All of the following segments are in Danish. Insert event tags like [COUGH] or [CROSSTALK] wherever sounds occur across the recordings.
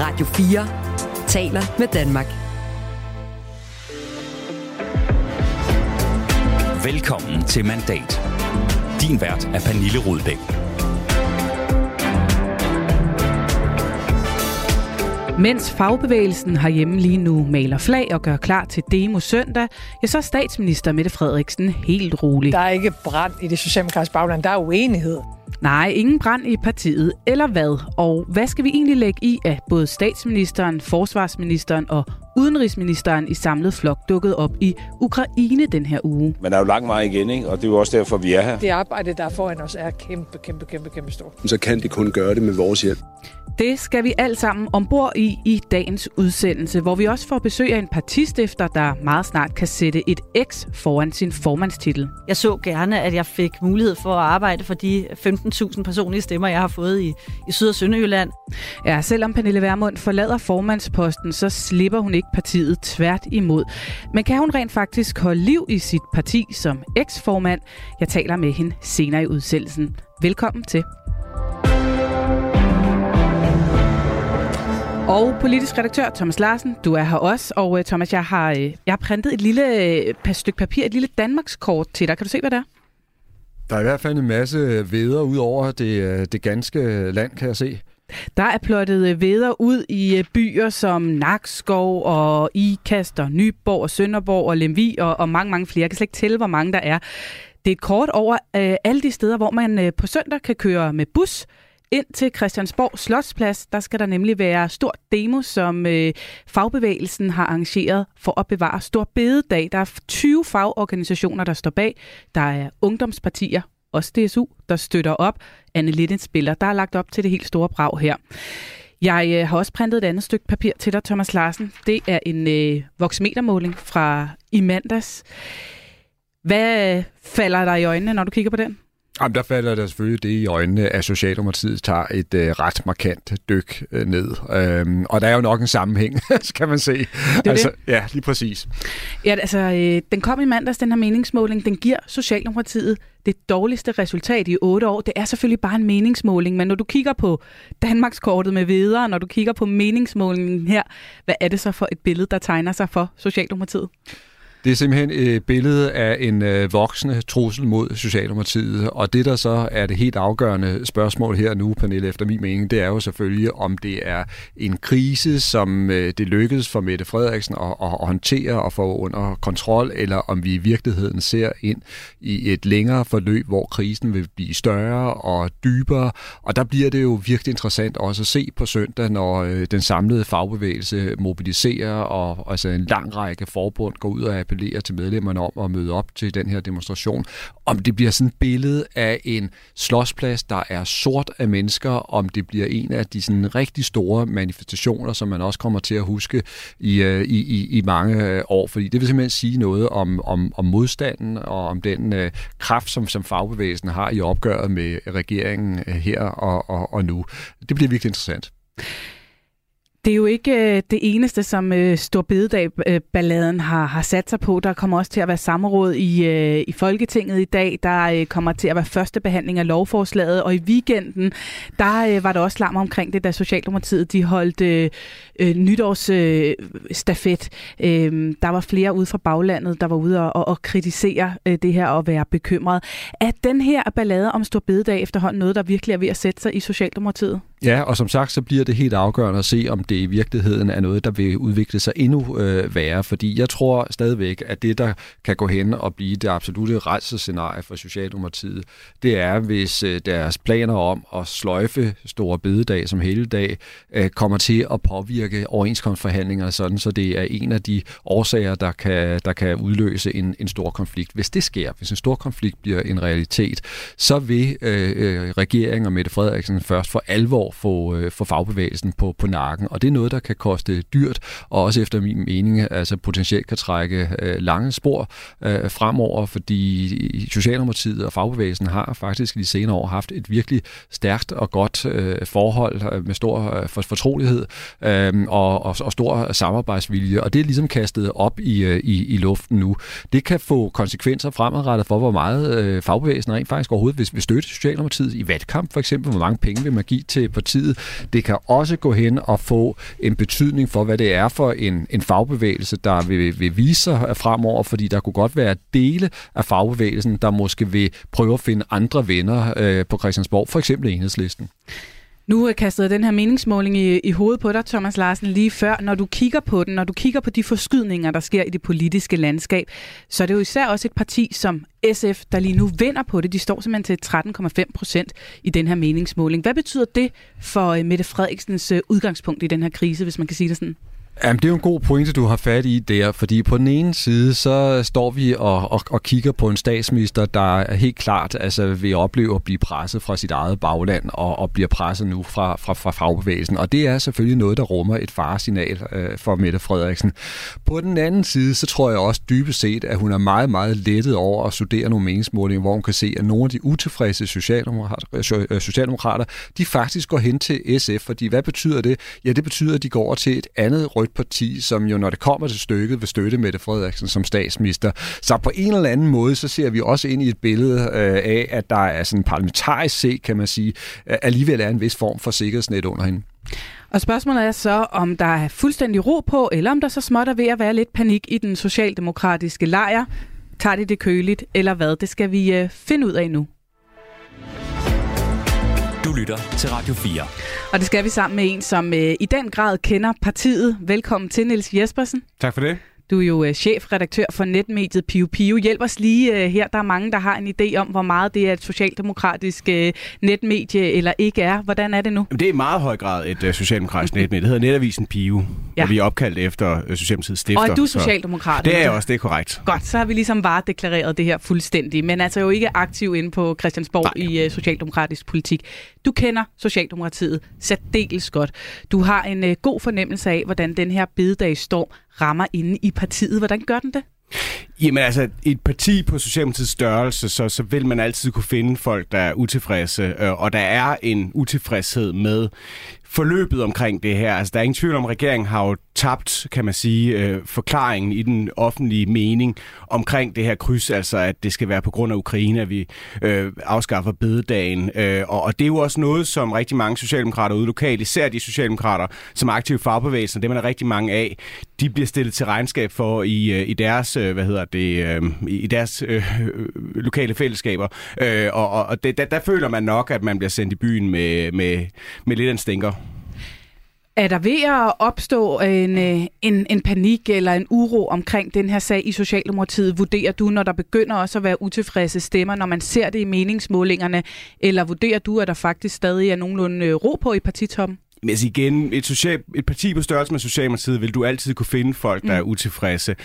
Radio 4 taler med Danmark. Velkommen til Mandat. Din vært er Pernille Rudbæk. Mens fagbevægelsen herhjemme lige nu maler flag og gør klar til demo søndag, ja, så er statsminister Mette Frederiksen helt rolig. Der er ikke brand i det socialdemokratiske bagland, der er uenighed. Nej, ingen brand i partiet, eller hvad? Og hvad skal vi egentlig lægge i, at både statsministeren, forsvarsministeren og udenrigsministeren i samlet flok dukket op i Ukraine den her uge? Men der er jo lang vej igen, ikke? og det er jo også derfor, vi er her. Det arbejde, der er foran os, er kæmpe, kæmpe, kæmpe, kæmpe stort. Så kan de kun gøre det med vores hjælp. Det skal vi alt sammen ombord i i dagens udsendelse, hvor vi også får besøg af en partistifter, der meget snart kan sætte et X foran sin formandstitel. Jeg så gerne, at jeg fik mulighed for at arbejde for de 15.000 personlige stemmer, jeg har fået i, i Syd- og Sønderjylland. Ja, selvom Pernille Vermund forlader formandsposten, så slipper hun ikke partiet tvært imod. Men kan hun rent faktisk holde liv i sit parti som eksformand? Jeg taler med hende senere i udsendelsen. Velkommen til. Og politisk redaktør Thomas Larsen, du er her også. Og øh, Thomas, jeg har, øh, jeg har printet et lille øh, et stykke papir, et lille Danmarkskort til dig. Kan du se, hvad det er? Der er i hvert fald en masse veder ud over det, det ganske land, kan jeg se. Der er plottet øh, veder ud i øh, byer som Nakskov og Ikast og Nyborg og Sønderborg og Lemvi og, og mange, mange flere. Jeg kan slet ikke tælle, hvor mange der er. Det er et kort over øh, alle de steder, hvor man øh, på søndag kan køre med bus ind til Christiansborg Slotsplads. Der skal der nemlig være stor demo, som øh, fagbevægelsen har arrangeret for at bevare Stor Bededag. Der er 20 fagorganisationer, der står bag. Der er ungdomspartier, også DSU, der støtter op. Anne Linden spiller, der er lagt op til det helt store brag her. Jeg øh, har også printet et andet stykke papir til dig, Thomas Larsen. Det er en øh, voksmetermåling fra i mandags. Hvad øh, falder der i øjnene, når du kigger på den? Jamen, der falder der selvfølgelig det i øjnene, at Socialdemokratiet tager et øh, ret markant dyk øh, ned. Øhm, og der er jo nok en sammenhæng, [LAUGHS] skal man se. Det altså, det. Ja, lige præcis. Ja, altså, øh, den kom i mandags, den her meningsmåling. Den giver Socialdemokratiet det dårligste resultat i otte år. Det er selvfølgelig bare en meningsmåling, men når du kigger på Danmarkskortet med videre, når du kigger på meningsmålingen her, hvad er det så for et billede, der tegner sig for Socialdemokratiet? Det er simpelthen øh, et billede af en øh, voksende trussel mod Socialdemokratiet, og det der så er det helt afgørende spørgsmål her nu, Pernille, efter min mening, det er jo selvfølgelig, om det er en krise, som øh, det lykkedes for Mette Frederiksen at, at håndtere og få under kontrol, eller om vi i virkeligheden ser ind i et længere forløb, hvor krisen vil blive større og dybere, og der bliver det jo virkelig interessant også at se på søndag, når øh, den samlede fagbevægelse mobiliserer, og altså en lang række forbund går ud og appellere til medlemmerne om at møde op til den her demonstration. Om det bliver sådan et billede af en slåsplads, der er sort af mennesker, om det bliver en af de sådan rigtig store manifestationer, som man også kommer til at huske i, øh, i, i, i mange øh, år. Fordi det vil simpelthen sige noget om, om, om modstanden og om den øh, kraft, som, som fagbevægelsen har i opgøret med regeringen øh, her og, og, og nu. Det bliver virkelig interessant. Det er jo ikke øh, det eneste, som øh, Storbededag-balladen øh, har, har sat sig på. Der kommer også til at være samråd i, øh, i Folketinget i dag. Der øh, kommer til at være første behandling af lovforslaget. Og i weekenden, der øh, var der også larm omkring det, da Socialdemokratiet de holdt øh, øh, nytårsstafet. Øh, øh, der var flere ude fra baglandet, der var ude og, og, og kritisere øh, det her og være bekymret. Er den her ballade om Storbededag efterhånden noget, der virkelig er ved at sætte sig i Socialdemokratiet? Ja, og som sagt, så bliver det helt afgørende at se, om det i virkeligheden er noget, der vil udvikle sig endnu øh, værre. Fordi jeg tror stadigvæk, at det, der kan gå hen og blive det absolute rejsescenarie for Socialdemokratiet, det er, hvis øh, deres planer om at sløjfe store bededag som hele dag øh, kommer til at påvirke overenskomstforhandlingerne sådan, så det er en af de årsager, der kan, der kan udløse en, en stor konflikt. Hvis det sker, hvis en stor konflikt bliver en realitet, så vil øh, øh regeringen og Mette Frederiksen først for alvor få, øh, få fagbevægelsen på, på nakken. Og det er noget, der kan koste dyrt, og også efter min mening altså potentielt kan trække øh, lange spor øh, fremover, fordi Socialdemokratiet og fagbevægelsen har faktisk i de senere år haft et virkelig stærkt og godt øh, forhold øh, med stor øh, fortrolighed øh, og, og, og stor samarbejdsvilje, og det er ligesom kastet op i, øh, i, i luften nu. Det kan få konsekvenser fremadrettet for, hvor meget øh, fagbevægelsen rent faktisk overhovedet vil, vil støtte Socialdemokratiet i valgkamp, for eksempel, hvor mange penge vil man give til partiet. Det kan også gå hen og få en betydning for, hvad det er for en, en fagbevægelse, der vil, vil vise sig fremover, fordi der kunne godt være dele af fagbevægelsen, der måske vil prøve at finde andre venner øh, på Christiansborg, for eksempel enhedslisten. Nu kastede den her meningsmåling i, i hovedet på dig, Thomas Larsen, lige før. Når du kigger på den, når du kigger på de forskydninger, der sker i det politiske landskab, så er det jo især også et parti som SF, der lige nu vinder på det. De står simpelthen til 13,5 procent i den her meningsmåling. Hvad betyder det for øh, Mette Frederiksens øh, udgangspunkt i den her krise, hvis man kan sige det sådan? Jamen, det er jo en god pointe, du har fat i der, fordi på den ene side, så står vi og, og, og kigger på en statsminister, der helt klart altså, vil opleve at blive presset fra sit eget bagland, og, og bliver presset nu fra, fra, fra fagbevægelsen. Og det er selvfølgelig noget, der rummer et faresignal øh, for Mette Frederiksen. På den anden side, så tror jeg også dybest set, at hun er meget, meget lettet over at studere nogle meningsmålinger, hvor hun kan se, at nogle af de utilfredse socialdemokrater, øh, øh, socialdemokrater de faktisk går hen til SF, fordi hvad betyder det? Ja, det betyder, at de går over til et andet rødt parti, som jo, når det kommer til stykket, vil støtte Mette Frederiksen som statsminister. Så på en eller anden måde, så ser vi også ind i et billede øh, af, at der er sådan parlamentarisk set, kan man sige, øh, alligevel er en vis form for sikkerhedsnet under hende. Og spørgsmålet er så, om der er fuldstændig ro på, eller om der så småt er ved at være lidt panik i den socialdemokratiske lejr. Tager de det køligt, eller hvad? Det skal vi øh, finde ud af nu. Du lytter til Radio 4. Og det skal vi sammen med en, som øh, i den grad kender partiet. Velkommen til, Niels Jespersen. Tak for det. Du er jo øh, chefredaktør for netmediet Pio Pio. Hjælp os lige øh, her. Der er mange, der har en idé om, hvor meget det er et socialdemokratisk øh, netmedie eller ikke er. Hvordan er det nu? Det er i meget høj grad et socialdemokratisk [LAUGHS] netmedie. Det hedder Netavisen Pio, ja. og vi er opkaldt efter Socialdemokratiets stifter. Og er du socialdemokrat? Det er jeg også, det er korrekt. Godt, så har vi ligesom bare deklareret det her fuldstændig. Men altså jo ikke aktiv inde på Christiansborg Nej. i socialdemokratisk politik. Du kender Socialdemokratiet særdeles godt. Du har en god fornemmelse af, hvordan den her bededag står rammer inde i partiet. Hvordan gør den det? Jamen altså, et parti på Socialdemokratiets størrelse, så, så vil man altid kunne finde folk, der er utilfredse, øh, og der er en utilfredshed med forløbet omkring det her. Altså, der er ingen tvivl om, at regeringen har jo tabt, kan man sige, øh, forklaringen i den offentlige mening omkring det her kryds, altså at det skal være på grund af Ukraine, at vi øh, afskaffer bededagen. Øh, og, og det er jo også noget, som rigtig mange socialdemokrater ude lokalt, især de socialdemokrater, som er aktive fagbevægelsen, det man er rigtig mange af, de bliver stillet til regnskab for i, øh, i deres, øh, hvad hedder det, øh, i deres øh, øh, lokale fællesskaber. Øh, og og det, der, der føler man nok, at man bliver sendt i byen med, med, med lidt en stinker. Er der ved at opstå en, øh, en, en panik eller en uro omkring den her sag i Socialdemokratiet? Vurderer du, når der begynder også at være utilfredse stemmer, når man ser det i meningsmålingerne? Eller vurderer du, at der faktisk stadig er nogenlunde øh, ro på i partitoppen? Men altså igen, et, social, et parti på størrelse med Socialdemokratiet vil du altid kunne finde folk, der mm. er utilfredse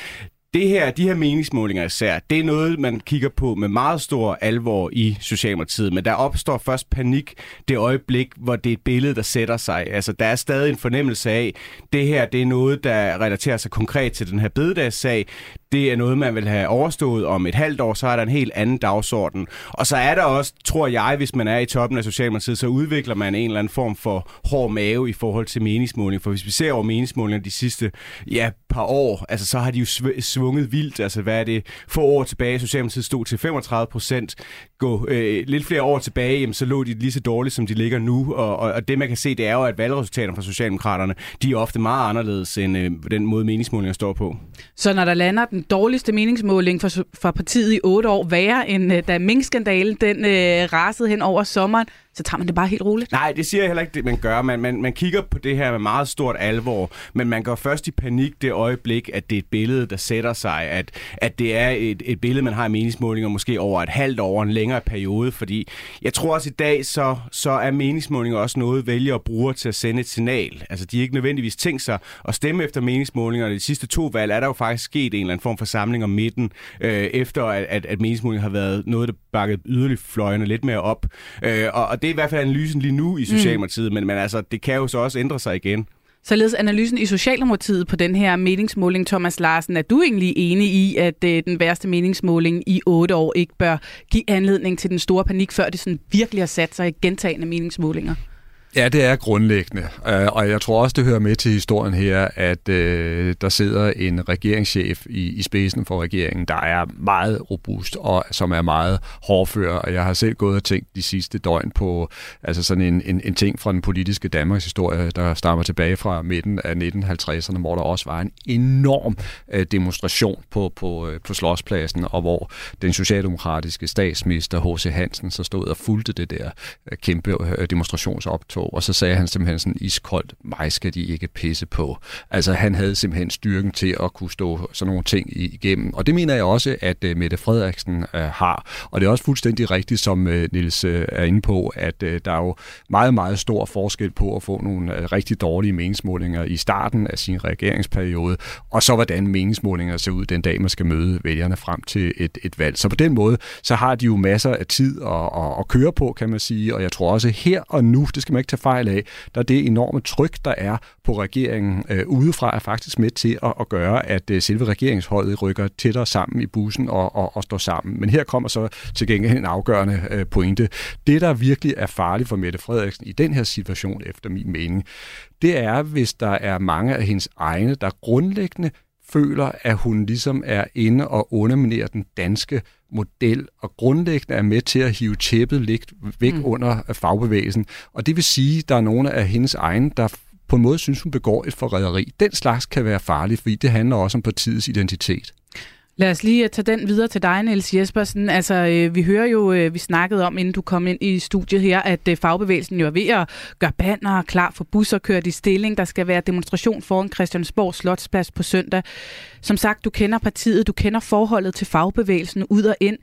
det her, de her meningsmålinger især, det er noget, man kigger på med meget stor alvor i Socialdemokratiet, men der opstår først panik det øjeblik, hvor det er et billede, der sætter sig. Altså, der er stadig en fornemmelse af, det her, det er noget, der relaterer sig konkret til den her bededagssag det er noget, man vil have overstået om et halvt år, så er der en helt anden dagsorden. Og så er der også, tror jeg, hvis man er i toppen af Socialdemokratiet, så udvikler man en eller anden form for hård mave i forhold til meningsmåling. For hvis vi ser over meningsmålingerne de sidste ja, par år, altså så har de jo svunget vildt. Altså hvad er det? Få år tilbage, Socialdemokratiet stod til 35 procent. Gå øh, lidt flere år tilbage, jamen, så lå de lige så dårligt, som de ligger nu. Og, og, og det man kan se, det er jo, at valgresultaterne fra Socialdemokraterne, de er ofte meget anderledes end øh, den måde meningsmålinger står på. Så når der lander den dårligste meningsmåling for, for partiet i otte år værre, end øh, da minkskandalen den øh, rasede hen over sommeren, så tager man det bare helt roligt. Nej, det siger jeg heller ikke, det man gør. Man, man, man kigger på det her med meget stort alvor, men man går først i panik det øjeblik, at det er et billede, der sætter sig, at, at det er et, et billede, man har i meningsmålinger måske over et halvt år, en længere periode, fordi jeg tror også i dag, så, så er meningsmålinger også noget, vælgere bruger til at sende et signal. Altså, de er ikke nødvendigvis tænkt sig at stemme efter meningsmålinger. De sidste to valg er der jo faktisk sket en eller anden form for samling om midten, øh, efter at, at, at meningsmålinger har været noget, der bakket yderligere fløjene lidt mere op. Øh, og, og det er i hvert fald analysen lige nu i mm. Socialdemokratiet, mm. men, men altså, det kan jo så også ændre sig igen. Således analysen i Socialdemokratiet på den her meningsmåling, Thomas Larsen, er du egentlig enig i, at øh, den værste meningsmåling i otte år ikke bør give anledning til den store panik, før det sådan virkelig har sat sig i gentagende meningsmålinger? Ja, det er grundlæggende, øh, og jeg tror også, det hører med til historien her, at øh, der sidder en regeringschef i, i spidsen for regeringen, der er meget robust og som er meget hårdfør, og jeg har selv gået og tænkt de sidste døgn på altså sådan en, en, en ting fra den politiske Danmarks historie, der stammer tilbage fra midten af 1950'erne, hvor der også var en enorm øh, demonstration på, på, øh, på Slotspladsen, og hvor den socialdemokratiske statsminister H.C. Hansen så stod og fulgte det der øh, kæmpe øh, demonstrationsoptog tog, og så sagde han simpelthen sådan iskoldt, mig skal de ikke pisse på. Altså han havde simpelthen styrken til at kunne stå sådan nogle ting igennem, og det mener jeg også, at uh, Mette Frederiksen uh, har. Og det er også fuldstændig rigtigt, som øh, uh, Nils uh, er inde på, at uh, der er jo meget, meget stor forskel på at få nogle uh, rigtig dårlige meningsmålinger i starten af sin regeringsperiode, og så hvordan meningsmålinger ser ud den dag, man skal møde vælgerne frem til et, et valg. Så på den måde, så har de jo masser af tid at, at, at køre på, kan man sige, og jeg tror også her og nu, det skal man ikke tage fejl af, der er det enorme tryk, der er på regeringen øh, udefra, er faktisk med til at, at gøre, at øh, selve regeringsholdet rykker tættere sammen i bussen og, og, og står sammen. Men her kommer så til gengæld en afgørende øh, pointe. Det, der virkelig er farligt for Mette Frederiksen i den her situation, efter min mening, det er, hvis der er mange af hendes egne, der grundlæggende føler, at hun ligesom er inde og underminerer den danske model, og grundlæggende er med til at hive tæppet lidt væk mm. under fagbevægelsen. Og det vil sige, at der er nogle af hendes egne, der på en måde synes, hun begår et forræderi. Den slags kan være farligt, fordi det handler også om partiets identitet. Lad os lige øh, tage den videre til dig, Niels Jespersen. Altså, øh, vi hører jo, øh, vi snakkede om, inden du kom ind i studiet her, at øh, fagbevægelsen jo er ved at gøre banner klar for busser kørt i stilling. Der skal være demonstration foran Christiansborg Slotsplads på søndag. Som sagt, du kender partiet, du kender forholdet til fagbevægelsen ud og ind.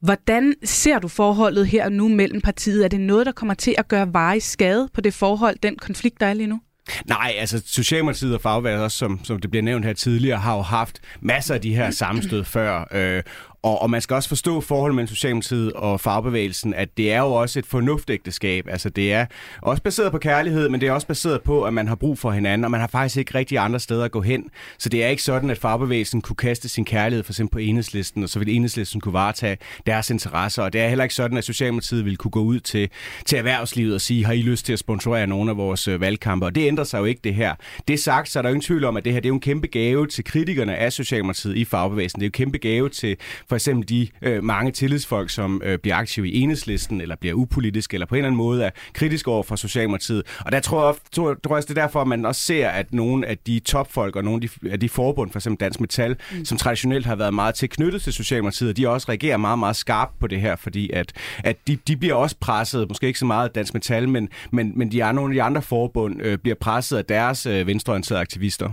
Hvordan ser du forholdet her nu mellem partiet? Er det noget, der kommer til at gøre varig skade på det forhold, den konflikt, der er lige nu? Nej, altså Socialdemokratiet og også som, som det bliver nævnt her tidligere, har jo haft masser af de her sammenstød før. Øh, og, og man skal også forstå forholdet mellem Socialdemokratiet og fagbevægelsen, at det er jo også et fornuftægteskab. Altså det er også baseret på kærlighed, men det er også baseret på, at man har brug for hinanden, og man har faktisk ikke rigtig andre steder at gå hen. Så det er ikke sådan, at fagbevægelsen kunne kaste sin kærlighed for eksempel på enhedslisten, og så vil enhedslisten kunne varetage deres interesser. Og det er heller ikke sådan, at Socialdemokratiet vil kunne gå ud til, til erhvervslivet og sige, har I lyst til at sponsorere nogle af vores øh, valgkampe? Og det ændrer sig jo ikke det her. Det sagt, så er der jo ingen tvivl om, at det her det er jo en kæmpe gave til kritikerne af Socialdemokratiet i fagbevægelsen. Det er jo en kæmpe gave til for eksempel de øh, mange tillidsfolk, som øh, bliver aktive i enhedslisten, eller bliver upolitiske, eller på en eller anden måde er kritiske over for Socialdemokratiet. Og der tror jeg, tror, tror jeg det er derfor, at man også ser, at nogle af de topfolk og nogle af de, af de forbund, for eksempel Dansk Metal, mm. som traditionelt har været meget tilknyttet til Socialdemokratiet, de også reagerer meget, meget skarpt på det her, fordi at, at de, de bliver også presset, måske ikke så meget Dansk Metal, men, men, men de er nogle af de andre forbund øh, bliver presset af deres øh, venstreorienterede aktivister.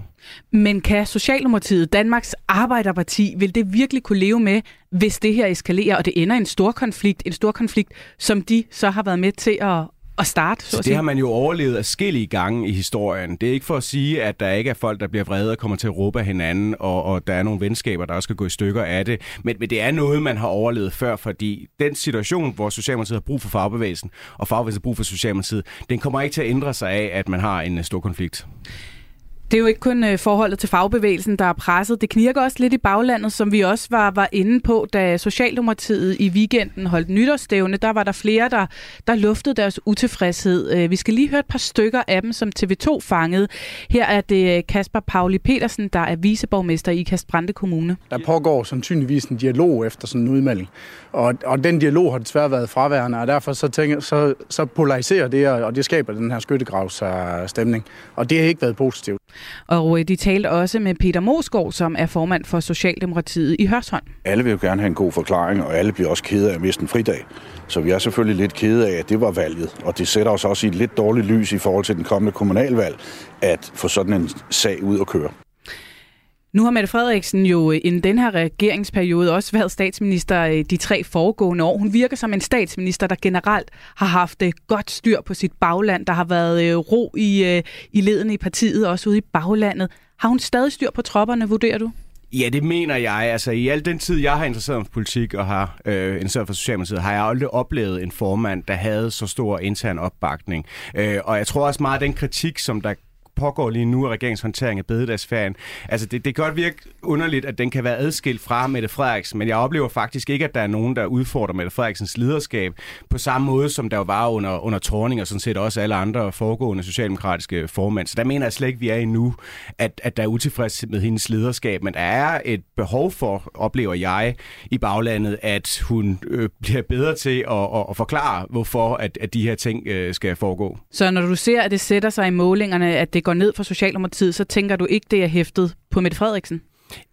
Men kan Socialdemokratiet, Danmarks Arbejderparti, vil det virkelig kunne leve med, hvis det her eskalerer, og det ender i en stor konflikt, en stor konflikt, som de så har været med til at, at starte? Så, så det har man jo overlevet afskillige gange i historien. Det er ikke for at sige, at der ikke er folk, der bliver vrede og kommer til at råbe af hinanden, og, og der er nogle venskaber, der også skal gå i stykker af det. Men, men det er noget, man har overlevet før, fordi den situation, hvor Socialdemokratiet har brug for fagbevægelsen, og fagbevægelsen har brug for Socialdemokratiet, den kommer ikke til at ændre sig af, at man har en stor konflikt. Det er jo ikke kun øh, forholdet til fagbevægelsen, der er presset. Det knirker også lidt i baglandet, som vi også var, var inde på, da Socialdemokratiet i weekenden holdt nytårsstævne. Der var der flere, der, der luftede deres utilfredshed. Øh, vi skal lige høre et par stykker af dem, som TV2 fangede. Her er det øh, Kasper Pauli Petersen, der er viceborgmester i Kastbrande Kommune. Der pågår sandsynligvis en dialog efter sådan en udmelding. Og, og den dialog har desværre været fraværende, og derfor så, tænker, så, så polariserer det, og det skaber den her skyttegravsstemning. Og det har ikke været positivt. Og de talte også med Peter Mosgaard, som er formand for Socialdemokratiet i Hørsholm. Alle vil jo gerne have en god forklaring, og alle bliver også kede af at miste en fridag. Så vi er selvfølgelig lidt kede af, at det var valget, og det sætter os også i et lidt dårligt lys i forhold til den kommende kommunalvalg, at få sådan en sag ud at køre. Nu har Mette Frederiksen jo øh, inden den her regeringsperiode også været statsminister øh, de tre foregående år. Hun virker som en statsminister, der generelt har haft øh, godt styr på sit bagland. Der har været ro i, i ledene i partiet, også ude i baglandet. Har hun stadig styr på tropperne, vurderer du? Ja, det mener jeg. Altså, i al den tid, jeg har interesseret mig for politik og har øh, interesseret for Socialdemokratiet, har jeg aldrig oplevet en formand, der havde så stor intern opbakning. Øh, og jeg tror også meget, at den kritik, som der pågår lige nu af regeringshåndtering af bededagsferien. Altså, det, det kan godt virke underligt, at den kan være adskilt fra Mette Frederiksen, men jeg oplever faktisk ikke, at der er nogen, der udfordrer Mette Frederiksens lederskab på samme måde, som der var under, under Torning, og sådan set også alle andre foregående socialdemokratiske formænd. Så der mener jeg slet ikke, vi er endnu, at, at der er utilfreds med hendes lederskab, men der er et behov for, oplever jeg, i baglandet, at hun øh, bliver bedre til at, at, at forklare, hvorfor at, at de her ting øh, skal foregå. Så når du ser, at det sætter sig i målingerne, at det går ned for Socialdemokratiet, så tænker du ikke, det er hæftet på Mette Frederiksen?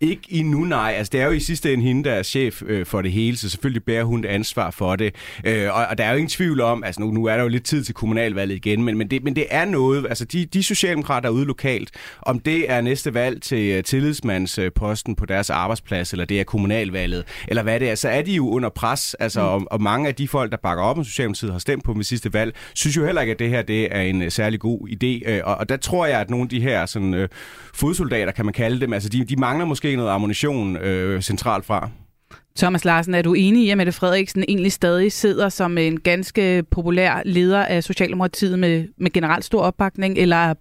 Ikke endnu, nej. Altså, det er jo i sidste ende hende, der er chef øh, for det hele, så selvfølgelig bærer hun et ansvar for det. Øh, og, og der er jo ingen tvivl om, altså nu, nu er der jo lidt tid til kommunalvalget igen, men, men, det, men det er noget, altså de, de socialdemokrater ude lokalt, om det er næste valg til uh, tillidsmandsposten på deres arbejdsplads, eller det er kommunalvalget, eller hvad det er, så er de jo under pres, altså, mm. og, og mange af de folk, der bakker op om Socialdemokratiet, har stemt på dem i sidste valg, synes jo heller ikke, at det her det er en uh, særlig god idé. Uh, og, og der tror jeg, at nogle af de her sådan, uh, fodsoldater, kan man kalde dem, altså de, de mangler måske noget ammunition øh, centralt fra. Thomas Larsen, er du enig i, at Mette Frederiksen egentlig stadig sidder som en ganske populær leder af Socialdemokratiet med, med generelt stor opbakning, eller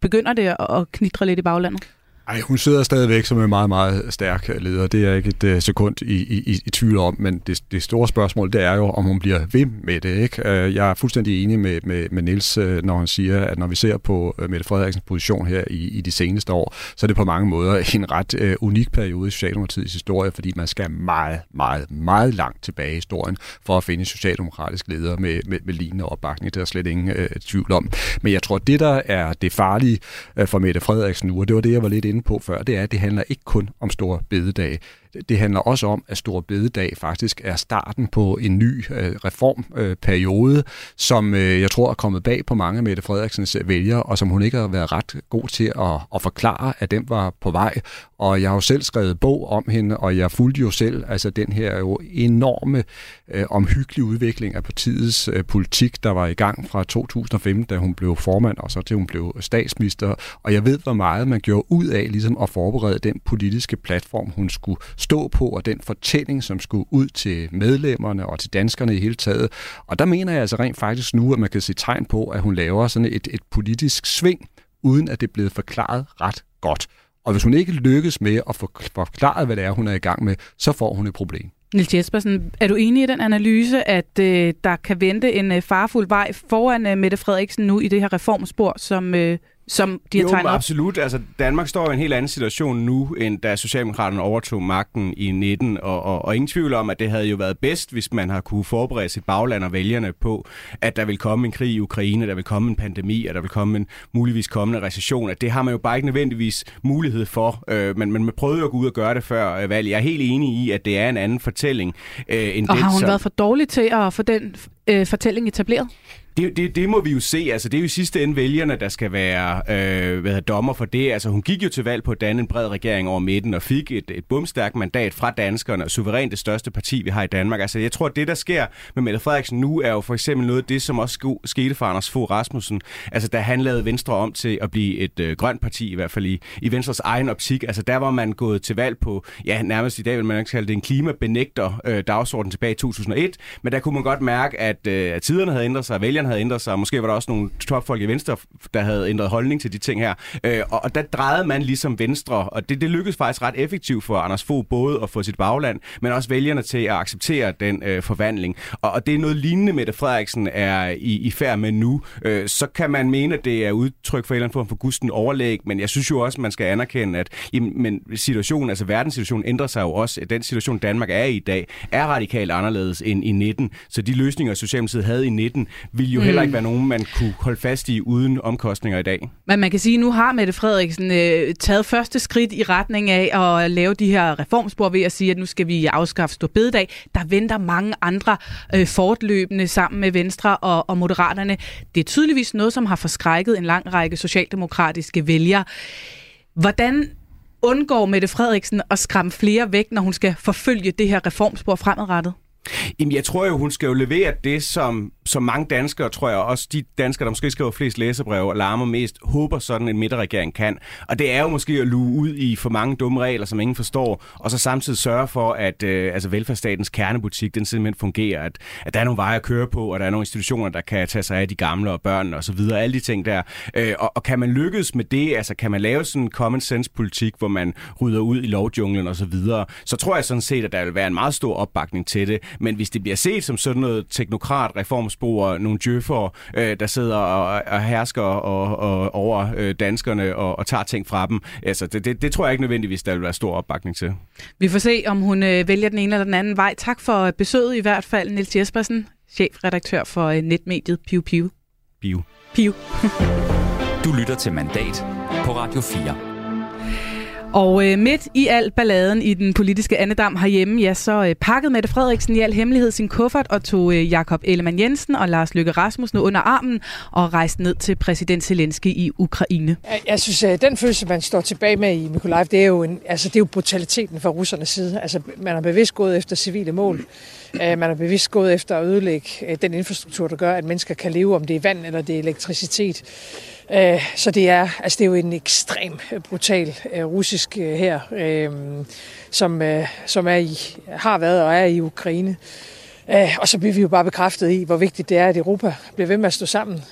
begynder det at knitre lidt i baglandet? Ej, hun sidder stadigvæk som en meget, meget stærk øh, leder. Det er ikke et uh, sekund i, i, i tvivl om, men det, det store spørgsmål, det er jo, om hun bliver ved med det. Ikke? Uh, jeg er fuldstændig enig med, med, med Niels, uh, når han siger, at når vi ser på uh, Mette Frederiksens position her i, i de seneste år, så er det på mange måder [LAUGHS] en ret uh, unik periode i Socialdemokratiets historie, fordi man skal meget, meget, meget langt tilbage i historien for at finde socialdemokratisk leder med, med, med lignende opbakning. Det er slet ingen uh, tvivl om. Men jeg tror, det der er det farlige uh, for Mette Frederiksen nu, og det var det, jeg var lidt inde på før, det er, at det handler ikke kun om store bededage. Det handler også om, at Stor Bededag faktisk er starten på en ny øh, reformperiode, øh, som øh, jeg tror er kommet bag på mange af Mette Frederiksens øh, vælgere, og som hun ikke har været ret god til at, at forklare, at den var på vej. Og jeg har jo selv skrevet bog om hende, og jeg fulgte jo selv altså den her jo enorme øh, omhyggelige udvikling af partiets øh, politik, der var i gang fra 2015, da hun blev formand, og så til hun blev statsminister. Og jeg ved, hvor meget man gjorde ud af ligesom at forberede den politiske platform, hun skulle stå på, og den fortælling, som skulle ud til medlemmerne og til danskerne i hele taget. Og der mener jeg altså rent faktisk nu, at man kan se tegn på, at hun laver sådan et, et politisk sving, uden at det er blevet forklaret ret godt. Og hvis hun ikke lykkes med at få forklaret, hvad det er, hun er i gang med, så får hun et problem. Nils Jespersen, er du enig i den analyse, at øh, der kan vente en øh, farfuld vej foran øh, Mette Frederiksen nu i det her reformspor, som, øh, som de har tegnet jo, absolut. Altså, Danmark står i en helt anden situation nu, end da Socialdemokraterne overtog magten i 19, og, og, og ingen tvivl om, at det havde jo været bedst, hvis man har kunne forberede sit bagland og vælgerne på, at der vil komme en krig i Ukraine, der vil komme en pandemi, at der vil komme en muligvis kommende recession. At det har man jo bare ikke nødvendigvis mulighed for, øh, men, men man prøvede jo at gå ud og gøre det før øh, valget. Jeg er helt enig i, at det er en anden fortælling øh, end og det, har hun som... været for dårlig til at få den øh, fortælling etableret? Det, det, det må vi jo se. Altså, det er jo i sidste ende vælgerne, der skal være øh, hvad hedder, dommer for det. Altså, hun gik jo til valg på at danne en bred regering over midten og fik et, et bumstærkt mandat fra danskerne og suverænt det største parti, vi har i Danmark. Altså, jeg tror, at det, der sker med Mette Frederiksen nu, er jo for eksempel noget af det, som også skete for Anders Fogh Rasmussen. Altså, da han lavede Venstre om til at blive et øh, grønt parti, i hvert fald i, i Venstres egen optik. Altså, der var man gået til valg på, ja, nærmest i dag vil man ikke kalde det en klimabenægter øh, dagsorden tilbage i 2001. Men der kunne man godt mærke, at, øh, at tiderne havde ændret sig, at vælgerne havde ændret sig, og måske var der også nogle topfolk i Venstre, der havde ændret holdning til de ting her. Øh, og, og der drejede man ligesom Venstre, og det, det lykkedes faktisk ret effektivt for Anders Fogh både at få sit bagland, men også vælgerne til at acceptere den øh, forvandling. Og, og det er noget lignende, Mette Frederiksen er i, i færd med nu. Øh, så kan man mene, at det er udtryk for en eller anden form for gusten overlæg, men jeg synes jo også, man skal anerkende, at jamen, men situationen, altså verdenssituationen ændrer sig jo også. Den situation, Danmark er i i dag, er radikalt anderledes end i 19. Så de løsninger, Socialdemokratiet havde i 19, vil jo mm. heller ikke være nogen, man kunne holde fast i uden omkostninger i dag. Men man kan sige, at nu har Mette Frederiksen øh, taget første skridt i retning af at lave de her reformspor ved at sige, at nu skal vi afskaffe stor bededag. Der venter mange andre øh, fortløbende sammen med Venstre og, og Moderaterne. Det er tydeligvis noget, som har forskrækket en lang række socialdemokratiske vælgere. Hvordan undgår Mette Frederiksen at skræmme flere væk, når hun skal forfølge det her reformspor fremadrettet? Jamen, jeg tror jo, hun skal jo levere det, som, som mange danskere, tror jeg, også de danskere, der måske skriver flest læserbreve og larmer mest, håber sådan en midterregering kan. Og det er jo måske at luge ud i for mange dumme regler, som ingen forstår, og så samtidig sørge for, at øh, altså velfærdsstatens kernebutik, den simpelthen fungerer, at, at der er nogle veje at køre på, og der er nogle institutioner, der kan tage sig af de gamle og børn og så videre, alle de ting der. Øh, og, og kan man lykkes med det, altså kan man lave sådan en common sense politik, hvor man rydder ud i lovjunglen og så videre, så tror jeg sådan set, at der vil være en meget stor opbakning til det. Men hvis det bliver set som sådan noget teknokrat reformspor, nogle djøffer, øh, der sidder og, og hersker og, og, over øh, danskerne og, og tager ting fra dem, altså det, det, det tror jeg ikke nødvendigvis, der vil være stor opbakning til. Vi får se, om hun øh, vælger den ene eller den anden vej. Tak for besøget i hvert fald, Nils Jespersen, chefredaktør for øh, netmediet Piu Piu. Piu. Piu. [LAUGHS] du lytter til Mandat på Radio 4. Og øh, midt i al balladen i den politiske andedam herhjemme, ja, så øh, pakkede Mette Frederiksen i al hemmelighed sin kuffert og tog øh, Jakob Ellemann Jensen og Lars Løkke Rasmussen under armen og rejste ned til præsident Zelensky i Ukraine. Jeg, jeg synes, at den følelse, man står tilbage med i Mykolaiv, det er jo, en, altså, det er jo brutaliteten fra russernes side. Altså, man har bevidst gået efter civile mål. Øh, man har bevidst gået efter at ødelægge øh, den infrastruktur, der gør, at mennesker kan leve, om det er vand eller det er elektricitet. Øh, så det er, altså det er jo en ekstrem øh, brutal øh, russisk her, som, som er i, har været og er i Ukraine. Og så bliver vi jo bare bekræftet i, hvor vigtigt det er, at Europa bliver ved med at stå sammen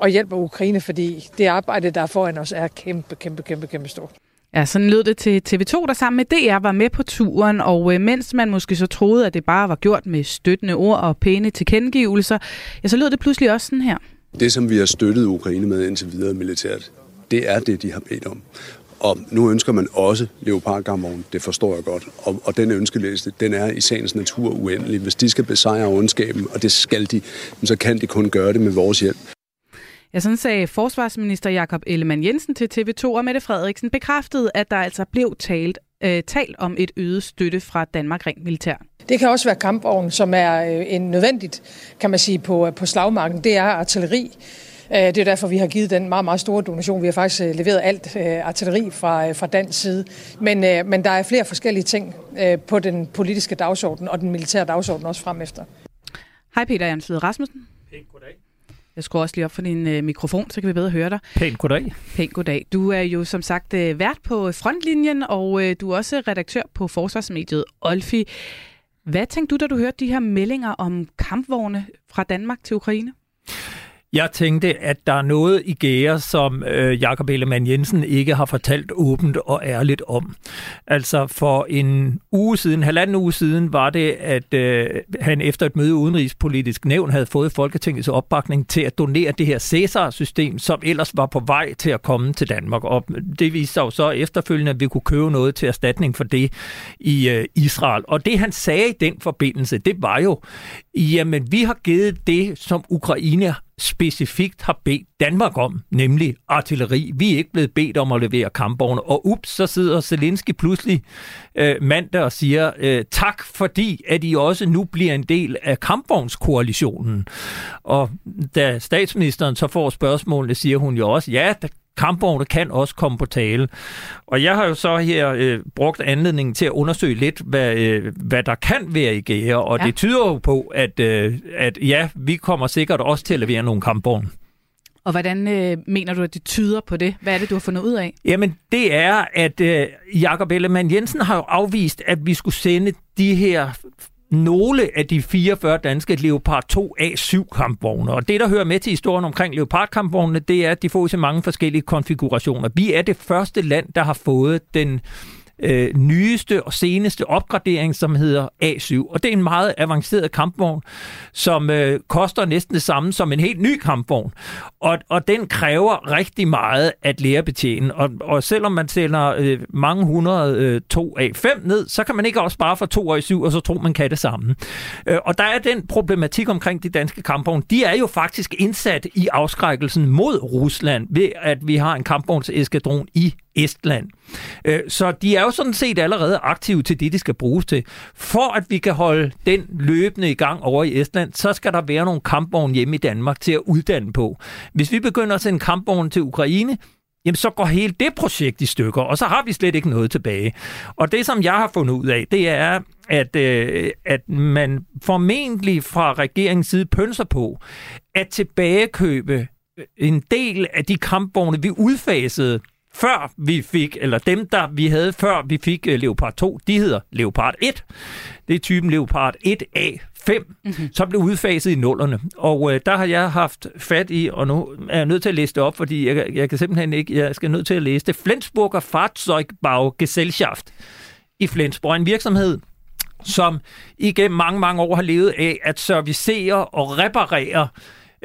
og hjælper Ukraine, fordi det arbejde, der er foran os, er kæmpe, kæmpe, kæmpe, kæmpe stort. Ja, sådan lød det til TV2, der sammen med DR var med på turen, og mens man måske så troede, at det bare var gjort med støttende ord og pæne tilkendegivelser, ja, så lød det pludselig også sådan her. Det, som vi har støttet Ukraine med indtil videre militært, det er det, de har bedt om. Og nu ønsker man også leopardkampvogn, det forstår jeg godt. Og, og den ønskeliste, den er i sagens natur uendelig. Hvis de skal besejre ondskaben, og det skal de, så kan de kun gøre det med vores hjælp. Ja, sådan sagde forsvarsminister Jakob Ellemann Jensen til TV2, og Mette Frederiksen bekræftede, at der altså blev talt, øh, talt om et øget støtte fra Danmark rent militær. Det kan også være kampvogn, som er øh, en nødvendigt, kan man sige, på, på slagmarken. Det er artilleri. Øh, det er derfor, vi har givet den meget, meget store donation. Vi har faktisk øh, leveret alt artilleri fra, fra dansk side. Men, men der er flere forskellige ting på den politiske dagsorden og den militære dagsorden også frem efter. Hej Peter Jansved Rasmussen. Pænt goddag. Jeg skruer også lige op for din øh, mikrofon, så kan vi bedre høre dig. Pænt goddag. Pænt goddag. Du er jo som sagt øh, vært på Frontlinjen, og øh, du er også redaktør på forsvarsmediet Olfi. Hvad tænkte du, da du hørte de her meldinger om kampvogne fra Danmark til Ukraine? Jeg tænkte, at der er noget i gære, som øh, Jakob Ellemann Jensen ikke har fortalt åbent og ærligt om. Altså for en uge siden, halvanden uge siden, var det, at øh, han efter et møde i Udenrigspolitisk Nævn havde fået Folketingets opbakning til at donere det her Cæsar-system, som ellers var på vej til at komme til Danmark. Og det viste sig jo så efterfølgende, at vi kunne købe noget til erstatning for det i øh, Israel. Og det han sagde i den forbindelse, det var jo, jamen vi har givet det, som Ukraine specifikt har bedt Danmark om, nemlig artilleri. Vi er ikke blevet bedt om at levere kampvogne. Og ups, så sidder Zelensky pludselig øh, mandag og siger øh, tak, fordi at I også nu bliver en del af kampvognskoalitionen. Og da statsministeren så får spørgsmålene, siger hun jo også, ja, kampvogne kan også komme på tale. Og jeg har jo så her øh, brugt anledningen til at undersøge lidt, hvad, øh, hvad der kan være i gære, og ja. det tyder jo på, at, øh, at ja, vi kommer sikkert også til at levere nogle kampvogne. Og hvordan øh, mener du, at det tyder på det? Hvad er det, du har fundet ud af? Jamen, det er, at øh, Jakob Ellemann Jensen har jo afvist, at vi skulle sende de her nogle af de 44 danske Leopard 2 A7 kampvogne. Og det, der hører med til historien omkring Leopard kampvognene, det er, at de får så mange forskellige konfigurationer. Vi er det første land, der har fået den øh, nyeste og seneste opgradering, som hedder A7. Og det er en meget avanceret kampvogn, som øh, koster næsten det samme som en helt ny kampvogn. Og, og den kræver rigtig meget at lære betjene. Og, og selvom man sender øh, mange hundrede øh, 2 A5 ned, så kan man ikke også bare få 2 A7, og så tro, man kan det samme. Øh, og der er den problematik omkring de danske kampvogne. De er jo faktisk indsat i afskrækkelsen mod Rusland ved, at vi har en kampvognseskadron i Estland. Øh, så de er jo sådan set allerede aktive til det, de skal bruges til. For at vi kan holde den løbende i gang over i Estland, så skal der være nogle kampvogne hjemme i Danmark til at uddanne på. Hvis vi begynder at sende kampvogne til Ukraine, jamen så går hele det projekt i stykker, og så har vi slet ikke noget tilbage. Og det, som jeg har fundet ud af, det er, at, øh, at man formentlig fra regeringens side pønser på at tilbagekøbe en del af de kampvogne, vi udfasede før vi fik, eller dem, der vi havde før vi fik uh, Leopard 2, de hedder Leopard 1. Det er typen Leopard 1A 5, mm-hmm. som blev udfaset i nullerne. Og uh, der har jeg haft fat i, og nu er jeg nødt til at læse det op, fordi jeg, jeg kan simpelthen ikke, jeg skal nødt til at læse det. Flensburger Fahrzeugbau Gesellschaft i Flensborg, en virksomhed, som igennem mange, mange år har levet af at servicere og reparere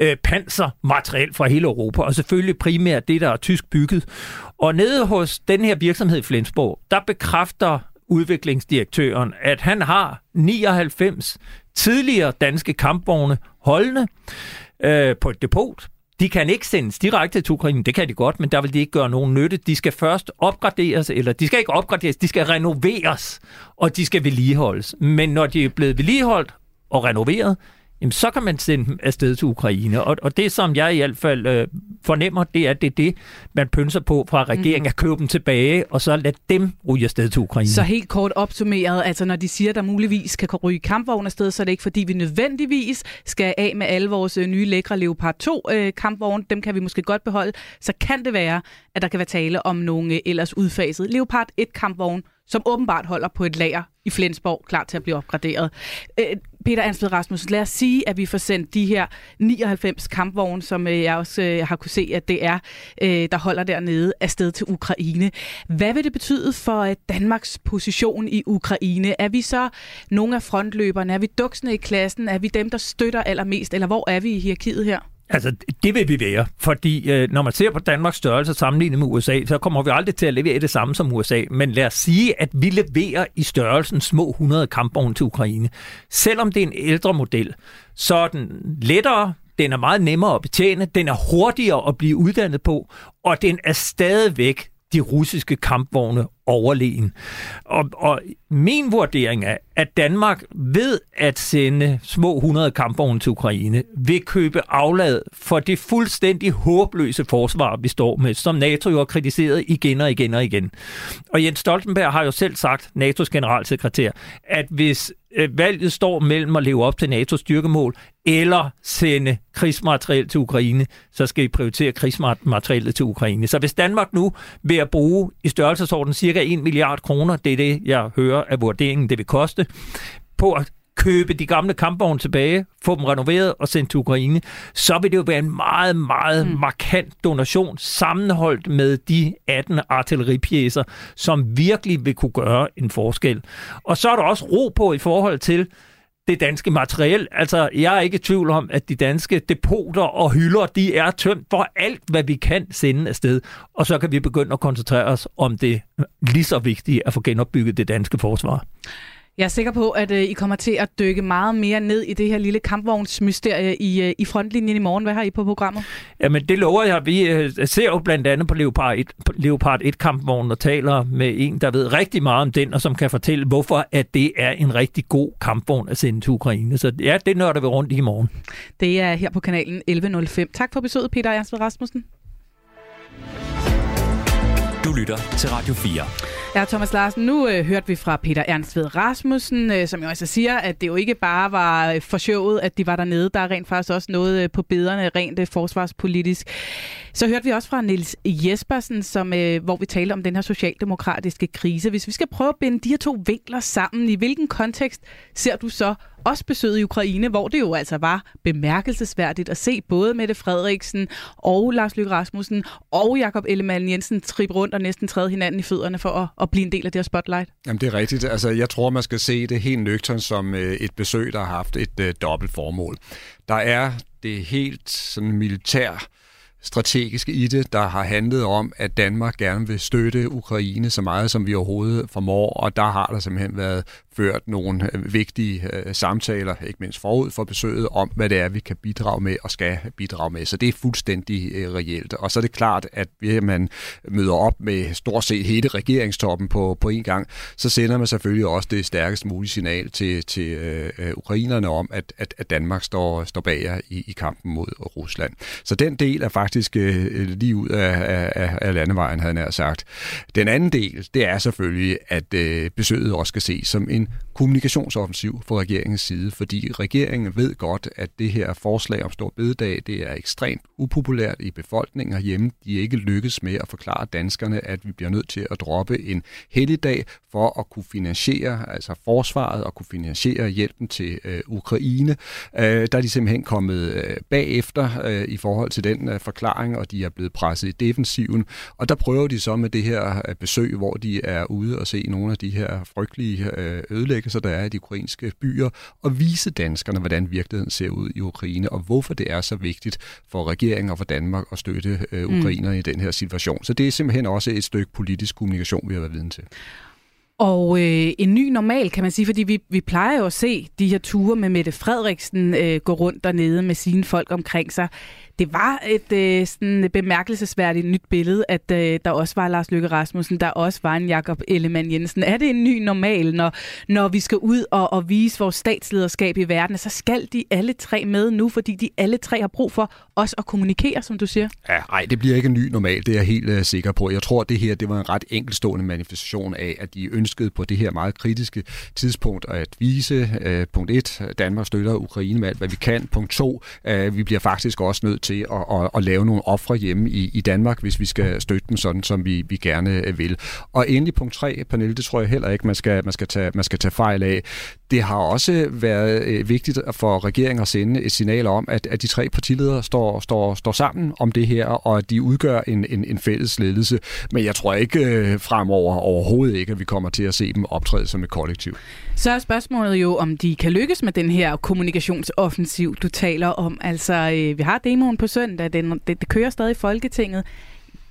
øh, pansermateriel fra hele Europa, og selvfølgelig primært det, der er tysk bygget. Og nede hos den her virksomhed i Flensborg, der bekræfter udviklingsdirektøren, at han har 99 tidligere danske kampvogne holdende øh, på et depot. De kan ikke sendes direkte til Ukraine, det kan de godt, men der vil de ikke gøre nogen nytte. De skal først opgraderes, eller de skal ikke opgraderes, de skal renoveres, og de skal vedligeholdes. Men når de er blevet vedligeholdt og renoveret, jamen, så kan man sende dem afsted til Ukraine. Og, og det, som jeg i hvert fald øh, fornemmer, det er, at det er det, man pynser på fra regeringen, mm. at købe dem tilbage, og så lade dem ryge afsted til Ukraine. Så helt kort opsummeret, altså når de siger, at der muligvis kan ryge kampvogne afsted, så er det ikke fordi, vi nødvendigvis skal af med alle vores øh, nye lækre Leopard 2 øh, kampvogne. Dem kan vi måske godt beholde. Så kan det være, at der kan være tale om nogle øh, ellers udfaset Leopard 1 kampvogne, som åbenbart holder på et lager i Flensborg, klar til at blive opgraderet. Peter Ansved Rasmussen, lad os sige, at vi får sendt de her 99 kampvogne, som øh, jeg også øh, har kunne se, at det er, øh, der holder dernede, afsted til Ukraine. Hvad vil det betyde for øh, Danmarks position i Ukraine? Er vi så nogle af frontløberne? Er vi duksene i klassen? Er vi dem, der støtter allermest? Eller hvor er vi i hierarkiet her? Altså, det vil vi være, fordi øh, når man ser på Danmarks størrelse sammenlignet med USA, så kommer vi aldrig til at levere det samme som USA. Men lad os sige, at vi leverer i størrelsen små 100 kampvogne til Ukraine. Selvom det er en ældre model, så er den lettere, den er meget nemmere at betjene, den er hurtigere at blive uddannet på, og den er stadigvæk de russiske kampvogne overlegen. Og, og min vurdering er, at Danmark ved at sende små 100 kampvogne til Ukraine, vil købe aflad for det fuldstændig håbløse forsvar, vi står med, som NATO jo har kritiseret igen og igen og igen. Og Jens Stoltenberg har jo selv sagt, NATO's generalsekretær, at hvis øh, valget står mellem at leve op til NATO's styrkemål eller sende krigsmateriel til Ukraine, så skal I prioritere krigsmateriel til Ukraine. Så hvis Danmark nu vil at bruge i størrelsesorden cirka 1 milliard kroner, det er det, jeg hører af vurderingen, det vil koste, på at købe de gamle kampvogne tilbage, få dem renoveret og sendt til Ukraine, så vil det jo være en meget, meget mm. markant donation sammenholdt med de 18 artilleripjæser, som virkelig vil kunne gøre en forskel. Og så er der også ro på i forhold til, det danske materiel. Altså, jeg er ikke i tvivl om, at de danske depoter og hylder, de er tømt for alt, hvad vi kan sende afsted. Og så kan vi begynde at koncentrere os om det lige så vigtige at få genopbygget det danske forsvar. Jeg er sikker på, at øh, I kommer til at dykke meget mere ned i det her lille kampvognsmysterie i, øh, i frontlinjen i morgen. Hvad har I på programmet? Jamen, det lover jeg. Vi øh, ser jo blandt andet på Leopard 1, Leopard 1 kampvognen og taler med en, der ved rigtig meget om den, og som kan fortælle, hvorfor at det er en rigtig god kampvogn at sende til Ukraine. Så ja, det nørder vi rundt i i morgen. Det er her på kanalen 1105. Tak for besøget, Peter Ernst Rasmussen. Du lytter til Radio 4. Ja, Thomas Larsen, nu øh, hørte vi fra Peter Ernst Ved Rasmussen, øh, som jo altså siger, at det jo ikke bare var øh, for showet, at de var dernede. Der er rent faktisk også noget øh, på bederne, rent øh, forsvarspolitisk. Så hørte vi også fra Niels Jespersen, som, øh, hvor vi talte om den her socialdemokratiske krise. Hvis vi skal prøve at binde de her to vinkler sammen, i hvilken kontekst ser du så også besøget i Ukraine, hvor det jo altså var bemærkelsesværdigt at se både Mette Frederiksen og Lars Løkke Rasmussen og Jakob Ellemann Jensen trippe rundt og næsten træde hinanden i fødderne for at, at blive en del af det her spotlight. Jamen det er rigtigt. Altså, jeg tror, man skal se det helt nøgternt som øh, et besøg, der har haft et øh, dobbelt formål. Der er det helt sådan militær strategiske i det, der har handlet om, at Danmark gerne vil støtte Ukraine så meget, som vi overhovedet formår, og der har der simpelthen været ført nogle øh, vigtige øh, samtaler, ikke mindst forud for besøget, om hvad det er, vi kan bidrage med og skal bidrage med. Så det er fuldstændig øh, reelt. Og så er det klart, at hvis man møder op med stort set hele regeringstoppen på, på en gang, så sender man selvfølgelig også det stærkest mulige signal til, til øh, øh, ukrainerne om, at, at, at Danmark står, står bag jer i, i kampen mod Rusland. Så den del er faktisk øh, lige ud af, af, af landevejen, havde jeg sagt. Den anden del, det er selvfølgelig, at øh, besøget også skal ses som en mean, kommunikationsoffensiv fra regeringens side, fordi regeringen ved godt, at det her forslag om stor bededag, det er ekstremt upopulært i befolkningen herhjemme. De er ikke lykkes med at forklare danskerne, at vi bliver nødt til at droppe en helligdag for at kunne finansiere, altså forsvaret og kunne finansiere hjælpen til øh, Ukraine. Øh, der er de simpelthen kommet øh, bagefter øh, i forhold til den øh, forklaring, og de er blevet presset i defensiven. Og der prøver de så med det her øh, besøg, hvor de er ude og se nogle af de her frygtelige øh, ødelæggelser, der er i de ukrainske byer, og vise danskerne, hvordan virkeligheden ser ud i Ukraine, og hvorfor det er så vigtigt for regeringen og for Danmark at støtte øh, ukrainerne mm. i den her situation. Så det er simpelthen også et stykke politisk kommunikation, vi har været viden til. Og øh, en ny normal, kan man sige, fordi vi, vi plejer jo at se de her ture med Mette Frederiksen øh, gå rundt dernede med sine folk omkring sig det var et øh, sådan bemærkelsesværdigt nyt billede, at øh, der også var Lars Løkke Rasmussen, der også var en Jakob Ellemann Jensen. Er det en ny normal, når, når vi skal ud og, og vise vores statslederskab i verden, så skal de alle tre med nu, fordi de alle tre har brug for os at kommunikere, som du siger? Ja, nej, det bliver ikke en ny normal, det er jeg helt øh, sikker på. Jeg tror, det her det var en ret enkelstående manifestation af, at de ønskede på det her meget kritiske tidspunkt at vise, øh, punkt 1, Danmark støtter Ukraine med alt, hvad vi kan. Punkt 2, øh, vi bliver faktisk også nødt til at, at, at lave nogle ofre hjemme i, i Danmark, hvis vi skal støtte dem sådan, som vi, vi gerne øh, vil. Og endelig punkt 3, Pernille, det tror jeg heller ikke, man skal, man skal, tage, man skal tage fejl af. Det har også været øh, vigtigt for regeringen at sende et signal om, at, at de tre partiledere står, står, står sammen om det her, og at de udgør en, en, en fælles ledelse. Men jeg tror ikke øh, fremover overhovedet ikke, at vi kommer til at se dem optræde som et kollektiv. Så er spørgsmålet jo, om de kan lykkes med den her kommunikationsoffensiv, du taler om. Altså, øh, vi har demoen på søndag, det, det, det kører stadig i Folketinget.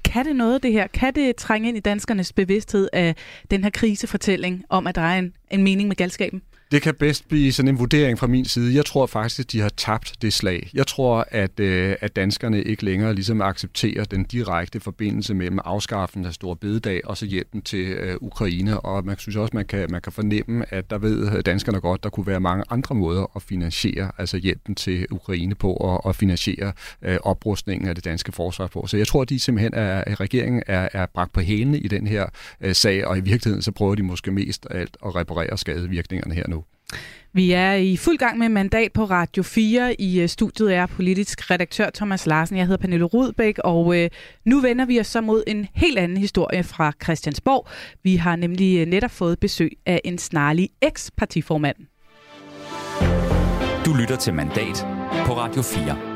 Kan det noget, det her? Kan det trænge ind i danskernes bevidsthed af den her krisefortælling om, at der er en, en mening med galskaben? Det kan bedst blive sådan en vurdering fra min side. Jeg tror faktisk, at de har tabt det slag. Jeg tror, at, øh, at danskerne ikke længere ligesom accepterer den direkte forbindelse mellem afskaffelsen af Stor Bededag og så hjælpen til øh, Ukraine. Og man synes også, man kan, man kan fornemme, at der ved øh, danskerne godt, der kunne være mange andre måder at finansiere altså hjælpen til Ukraine på og, og finansiere øh, oprustningen af det danske forsvar på. Så jeg tror, at de simpelthen er, at regeringen er, er bragt på hælene i den her øh, sag, og i virkeligheden så prøver de måske mest alt at reparere skadevirkningerne her nu. Vi er i fuld gang med mandat på Radio 4. I øh, studiet er politisk redaktør Thomas Larsen. Jeg hedder Pernille Rudbæk, og øh, nu vender vi os så mod en helt anden historie fra Christiansborg. Vi har nemlig øh, netop fået besøg af en snarlig eks-partiformand. Du lytter til Mandat på Radio 4.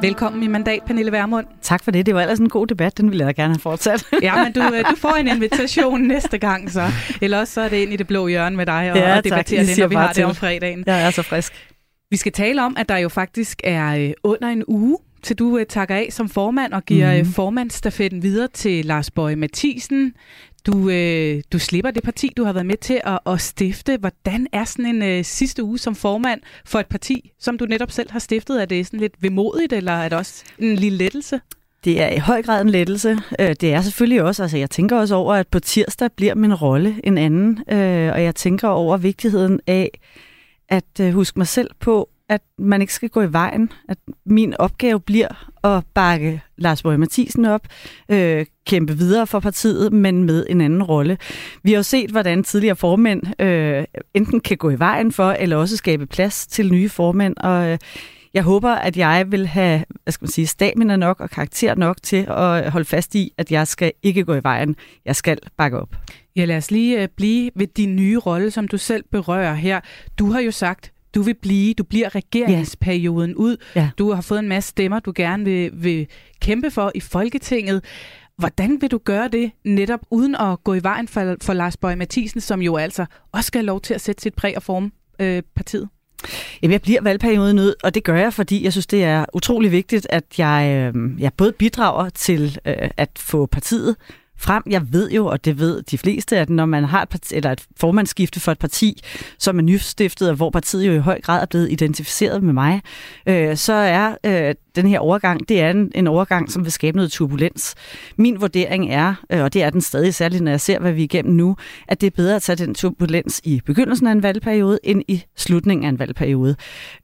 Velkommen i mandat, Pernille Vermund. Tak for det. Det var ellers en god debat. Den ville jeg gerne have fortsat. ja, men du, [LAUGHS] øh, du får en invitation næste gang, så. Eller også så er det ind i det blå hjørne med dig og, ja, og debattere det, når vi har til. det om fredagen. Jeg er så frisk. Vi skal tale om, at der jo faktisk er øh, under en uge, til du øh, takker af som formand og giver mm. formandsstafetten videre til Lars Bøje Mathisen. Du, øh, du slipper det parti, du har været med til at, at stifte. Hvordan er sådan en øh, sidste uge som formand for et parti, som du netop selv har stiftet? Er det sådan lidt vemodigt, eller er det også en lille lettelse? Det er i høj grad en lettelse. Øh, det er selvfølgelig også, altså jeg tænker også over, at på tirsdag bliver min rolle en anden, øh, og jeg tænker over vigtigheden af at øh, huske mig selv på, at man ikke skal gå i vejen. At min opgave bliver at bakke Lars Borg Mathisen op, øh, kæmpe videre for partiet, men med en anden rolle. Vi har jo set, hvordan tidligere formænd øh, enten kan gå i vejen for, eller også skabe plads til nye formænd, og øh, jeg håber, at jeg vil have hvad skal man sige, stamina nok og karakter nok til at holde fast i, at jeg skal ikke gå i vejen. Jeg skal bakke op. Ja, lad os lige øh, blive ved din nye rolle, som du selv berører her. Du har jo sagt, du vil blive, du bliver regeringsperioden ja. ud. Ja. Du har fået en masse stemmer, du gerne vil, vil kæmpe for i Folketinget. Hvordan vil du gøre det netop uden at gå i vejen for, for Lars Bøge Mathisen, som jo altså også skal have lov til at sætte sit præg og forme øh, partiet? Jamen, jeg bliver valgperioden ud, og det gør jeg, fordi jeg synes, det er utrolig vigtigt, at jeg, øh, jeg både bidrager til øh, at få partiet frem. Jeg ved jo, og det ved de fleste, at når man har et, parti, eller et formandsskifte for et parti, som er nystiftet, og hvor partiet jo i høj grad er blevet identificeret med mig, øh, så er øh, den her overgang, det er en, en overgang, som vil skabe noget turbulens. Min vurdering er, øh, og det er den stadig særligt, når jeg ser, hvad vi er igennem nu, at det er bedre at tage den turbulens i begyndelsen af en valgperiode, end i slutningen af en valgperiode.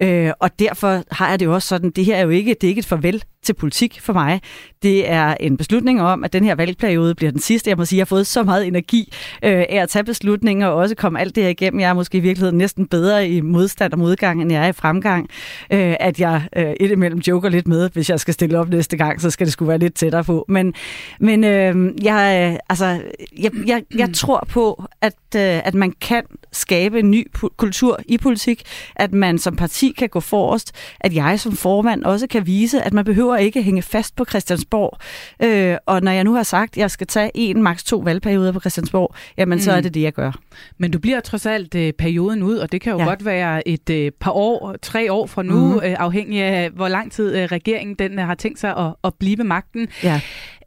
Øh, og derfor har jeg det jo også sådan, det her er jo ikke, det er ikke et farvel til politik for mig. Det er en beslutning om, at den her valgperiode bliver den sidste. Jeg må sige, at jeg har fået så meget energi øh, af at tage beslutninger og også komme alt det her igennem. Jeg er måske i virkeligheden næsten bedre i modstand og modgang, end jeg er i fremgang. Øh, at jeg øh, indimellem joker lidt med, hvis jeg skal stille op næste gang, så skal det skulle være lidt tættere på. Men, men øh, jeg, altså, jeg, jeg, jeg tror på, at, øh, at man kan skabe en ny kultur i politik, at man som parti kan gå forrest, at jeg som formand også kan vise, at man behøver ikke hænge fast på Christiansborg. Øh, og når jeg nu har sagt, at jeg skal tage en, maks to valgperioder på Christiansborg, jamen mm. så er mm. det det, jeg gør. Men du bliver trods alt øh, perioden ud, og det kan jo ja. godt være et øh, par år, tre år fra nu, mm. øh, afhængig af, hvor lang tid øh, regeringen den øh, har tænkt sig at, at blive ved magten. Ja.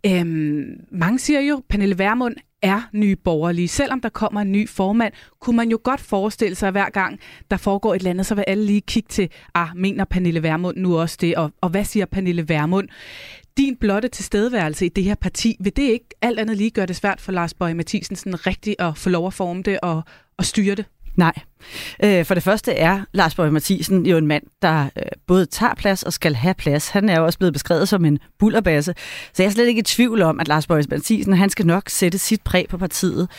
Øhm, mange siger jo, Pernille Vermund er nye borgerlige. Selvom der kommer en ny formand, kunne man jo godt forestille sig, at hver gang der foregår et eller andet, så vil alle lige kigge til, ah, mener Pernille Vermund nu også det, og, og hvad siger Pernille Vermund? Din blotte tilstedeværelse i det her parti, vil det ikke alt andet lige gøre det svært for Lars Bøge Mathisen sådan rigtigt at få lov at forme det og, og styre det? Nej. Øh, for det første er Lars Borg Mathisen jo en mand, der øh, både tager plads og skal have plads. Han er jo også blevet beskrevet som en bullerbasse. Så jeg er slet ikke i tvivl om, at Lars Borg Mathisen han skal nok sætte sit præg på partiet.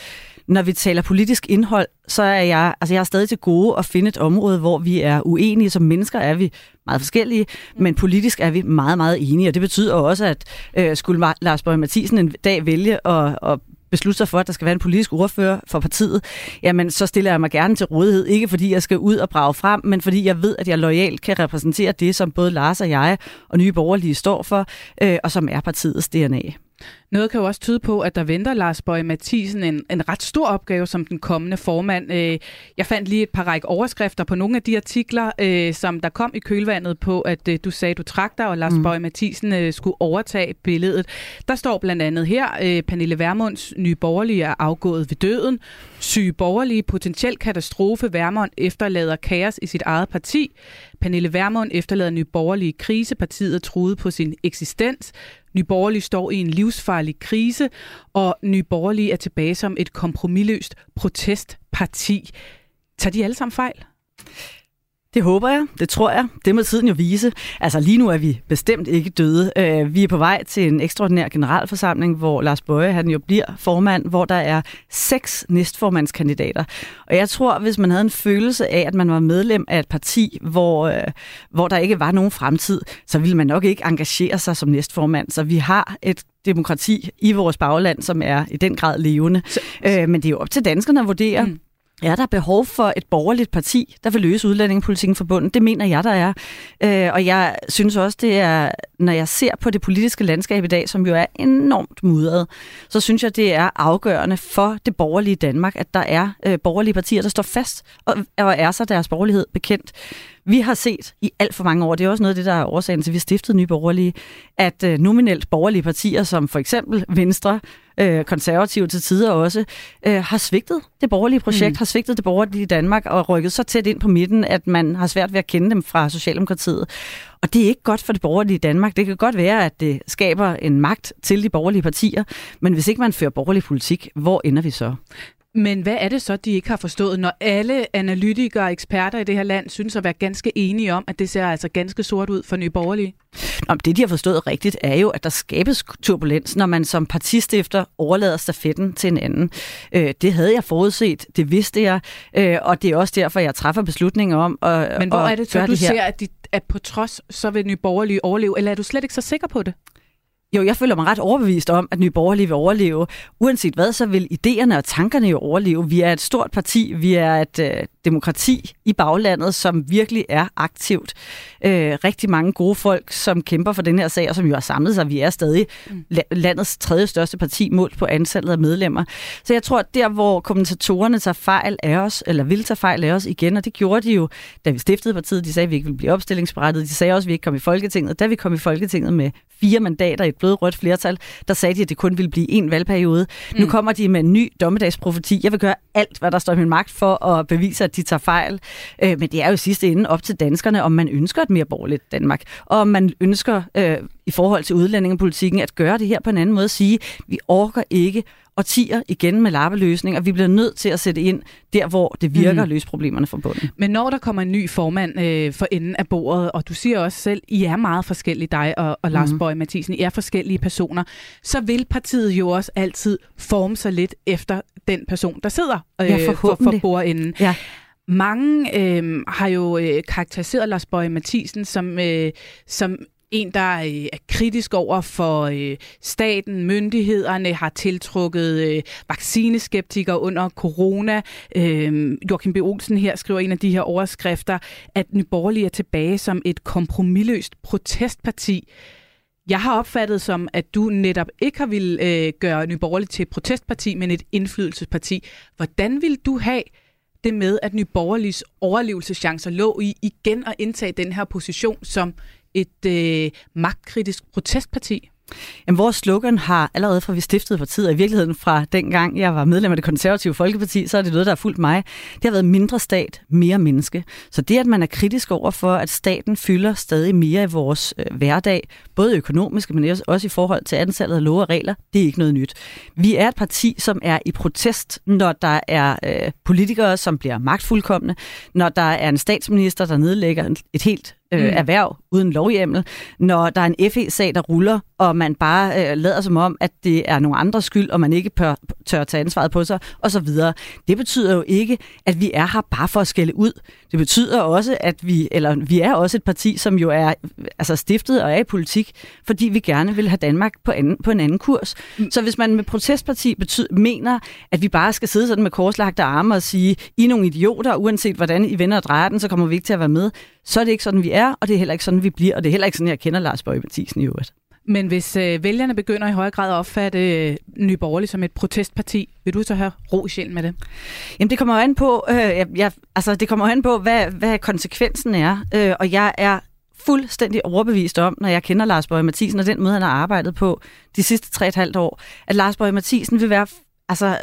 Når vi taler politisk indhold, så er jeg, altså jeg er stadig til gode at finde et område, hvor vi er uenige. Som mennesker er vi meget forskellige, men politisk er vi meget, meget enige. Og det betyder også, at øh, skulle Lars Borg Mathisen en dag vælge at, at beslutte sig for, at der skal være en politisk ordfører for partiet, jamen så stiller jeg mig gerne til rådighed. Ikke fordi jeg skal ud og brage frem, men fordi jeg ved, at jeg lojalt kan repræsentere det, som både Lars og jeg og Nye Borgerlige står for, øh, og som er partiets DNA. Noget kan jo også tyde på, at der venter Lars Bøge Mathisen en, en ret stor opgave som den kommende formand. Øh, jeg fandt lige et par række overskrifter på nogle af de artikler, øh, som der kom i kølvandet på, at øh, du sagde, at du trak dig, og Lars mm. Bøge Mathisen skulle overtage billedet. Der står blandt andet her, Pernille Vermunds nye borgerlige er afgået ved døden. Syge borgerlige, potentiel katastrofe. Vermund efterlader kaos i sit eget parti. Pernille Vermund efterlader nye borgerlige krise. Partiet truet på sin eksistens. Nye Borgerlige står i en livsfarlig krise, og Nye Borgerlige er tilbage som et kompromilløst protestparti. Tager de alle sammen fejl? Det håber jeg, det tror jeg. Det må tiden jo vise. Altså lige nu er vi bestemt ikke døde. Øh, vi er på vej til en ekstraordinær generalforsamling, hvor Lars Bøge han jo bliver formand, hvor der er seks næstformandskandidater. Og jeg tror, hvis man havde en følelse af, at man var medlem af et parti, hvor, øh, hvor der ikke var nogen fremtid, så ville man nok ikke engagere sig som næstformand. Så vi har et demokrati i vores bagland, som er i den grad levende. Så, øh, men det er jo op til danskerne at vurdere, mm er der behov for et borgerligt parti, der vil løse udlændingepolitikken forbundet? Det mener jeg, der er. Øh, og jeg synes også, det er, når jeg ser på det politiske landskab i dag, som jo er enormt mudret, så synes jeg, det er afgørende for det borgerlige Danmark, at der er øh, borgerlige partier, der står fast og, og er så deres borgerlighed bekendt. Vi har set i alt for mange år, det er også noget af det, der er årsagen til, at vi stiftede Nye Borgerlige, at øh, nominelt borgerlige partier, som for eksempel Venstre, øh, konservative til tider også, øh, har svigtet det borgerlige projekt, mm. har svigtet det borgerlige Danmark og rykket så tæt ind på midten, at man har svært ved at kende dem fra Socialdemokratiet. Og det er ikke godt for det borgerlige Danmark. Det kan godt være, at det skaber en magt til de borgerlige partier, men hvis ikke man fører borgerlig politik, hvor ender vi så? Men hvad er det så, de ikke har forstået, når alle analytikere og eksperter i det her land synes at være ganske enige om, at det ser altså ganske sort ud for Nye Borgerlige? Nå, det, de har forstået rigtigt, er jo, at der skabes turbulens, når man som partistifter overlader stafetten til en anden. Øh, det havde jeg forudset, det vidste jeg, øh, og det er også derfor, jeg træffer beslutninger om at Men hvor at er det så, du det ser, at, de, at på trods, så vil Nye Borgerlige overleve, eller er du slet ikke så sikker på det? Jo, jeg føler mig ret overbevist om, at Nye Borgerlige vil overleve. Uanset hvad, så vil idéerne og tankerne jo overleve. Vi er et stort parti, vi er et øh, demokrati i baglandet, som virkelig er aktivt. Øh, rigtig mange gode folk, som kæmper for den her sag, og som jo har samlet sig. Vi er stadig mm. landets tredje største parti målt på antallet af medlemmer. Så jeg tror, at der, hvor kommentatorerne tager fejl af os, eller vil tage fejl af os igen, og det gjorde de jo, da vi stiftede partiet, de sagde, at vi ikke ville blive opstillingsberettet. De sagde også, at vi ikke kom i Folketinget. Da vi kom i Folketinget med fire mandater i et blødrødt flertal, der sagde de, at det kun ville blive en valgperiode. Mm. Nu kommer de med en ny dommedagsprofeti. Jeg vil gøre alt, hvad der står i min magt for at bevise, at de tager fejl. Øh, men det er jo sidste ende op til danskerne, om man ønsker et mere borgerligt Danmark, og om man ønsker øh, i forhold til udlændingepolitikken at gøre det her på en anden måde, at sige, vi orker ikke årtier igen med lappeløsning, og vi bliver nødt til at sætte ind der, hvor det virker mm. at løse problemerne fra bunden. Men når der kommer en ny formand øh, for enden af bordet, og du siger også selv, I er meget forskellige, dig og, og Lars mm. Bøge Mathisen, I er forskellige personer, så vil partiet jo også altid forme sig lidt efter den person, der sidder øh, ja, for, for bordenden. Ja. Mange øh, har jo øh, karakteriseret Lars Bøge Mathisen som, øh, som en, der øh, er kritisk over for øh, staten, myndighederne, har tiltrukket øh, vaccineskeptikere under corona. Øh, Joachim B. Olsen her skriver en af de her overskrifter, at Nyborgerlige er tilbage som et kompromilløst protestparti. Jeg har opfattet som, at du netop ikke har ville øh, gøre Nyborgerlige til et protestparti, men et indflydelsesparti. Hvordan vil du have det med, at Nyborgerligs overlevelseschancer lå i igen at indtage den her position som et øh, magtkritisk protestparti? Jamen, vores slogan har allerede fra vi stiftede partiet, og i virkeligheden fra dengang jeg var medlem af det konservative Folkeparti, så er det noget, der har fulgt mig. Det har været mindre stat, mere menneske. Så det, at man er kritisk over for, at staten fylder stadig mere i vores øh, hverdag, både økonomisk, men også i forhold til antallet af love og regler, det er ikke noget nyt. Vi er et parti, som er i protest, når der er øh, politikere, som bliver magtfuldkommende, når der er en statsminister, der nedlægger et helt øh, mm. erhverv uden lovhjemmel, når der er en FE-sag, der ruller, og man bare øh, lader som om, at det er nogle andres skyld, og man ikke pør, tør tage ansvaret på sig, og så videre. Det betyder jo ikke, at vi er her bare for at skælde ud. Det betyder også, at vi, eller vi er også et parti, som jo er altså stiftet og er i politik, fordi vi gerne vil have Danmark på, anden, på en anden kurs. Mm. Så hvis man med protestparti betyder, mener, at vi bare skal sidde sådan med korslagte arme og sige, I er nogle idioter, uanset hvordan I vender og drejer den, så kommer vi ikke til at være med, så er det ikke sådan, vi er, og det er heller ikke sådan, vi bliver, og det er heller ikke sådan, jeg kender Lars Bøge Mathisen i øvrigt. Men hvis øh, vælgerne begynder i højere grad at opfatte øh, Nye Borgerlige som et protestparti, vil du så have ro i sjælen med det? Jamen det kommer jo an på, øh, jeg, jeg, altså, det kommer an på hvad, hvad konsekvensen er. Øh, og jeg er fuldstændig overbevist om, når jeg kender Lars Bøge Mathisen og den måde, han har arbejdet på de sidste tre et halvt år, at Lars Bøge Mathisen vil være altså,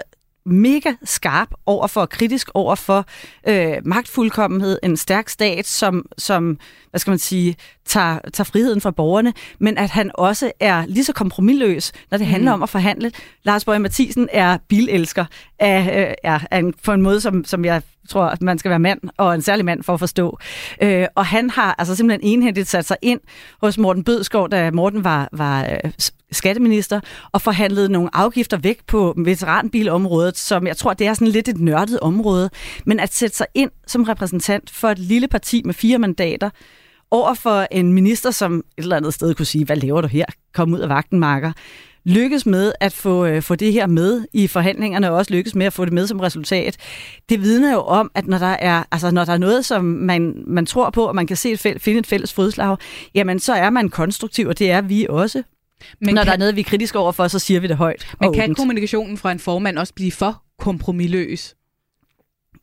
mega skarp over for, kritisk over for øh, magtfuldkommenhed, en stærk stat, som, som hvad skal man sige, tager, tager friheden fra borgerne, men at han også er lige så kompromilløs, når det handler mm. om at forhandle. Lars Bøge Mathisen er bilelsker af, øh, er, er en, for en måde, som, som jeg tror, at man skal være mand, og en særlig mand for at forstå. Øh, og han har altså simpelthen enhændigt sat sig ind hos Morten Bødskov, da Morten var, var øh, skatteminister, og forhandlede nogle afgifter væk på veteranbilområdet, som jeg tror, det er sådan lidt et nørdet område. Men at sætte sig ind som repræsentant for et lille parti med fire mandater, over for en minister, som et eller andet sted kunne sige, hvad laver du her? Kom ud af vagten, marker lykkes med at få, øh, få det her med i forhandlingerne, og også lykkes med at få det med som resultat, det vidner jo om, at når der er, altså når der er noget, som man, man tror på, og man kan se et fæl, finde et fælles fodslag, jamen så er man konstruktiv, og det er vi også. Men når kan, der er noget, vi er kritiske overfor, så siger vi det højt. Men kan kommunikationen fra en formand også blive for kompromilløs?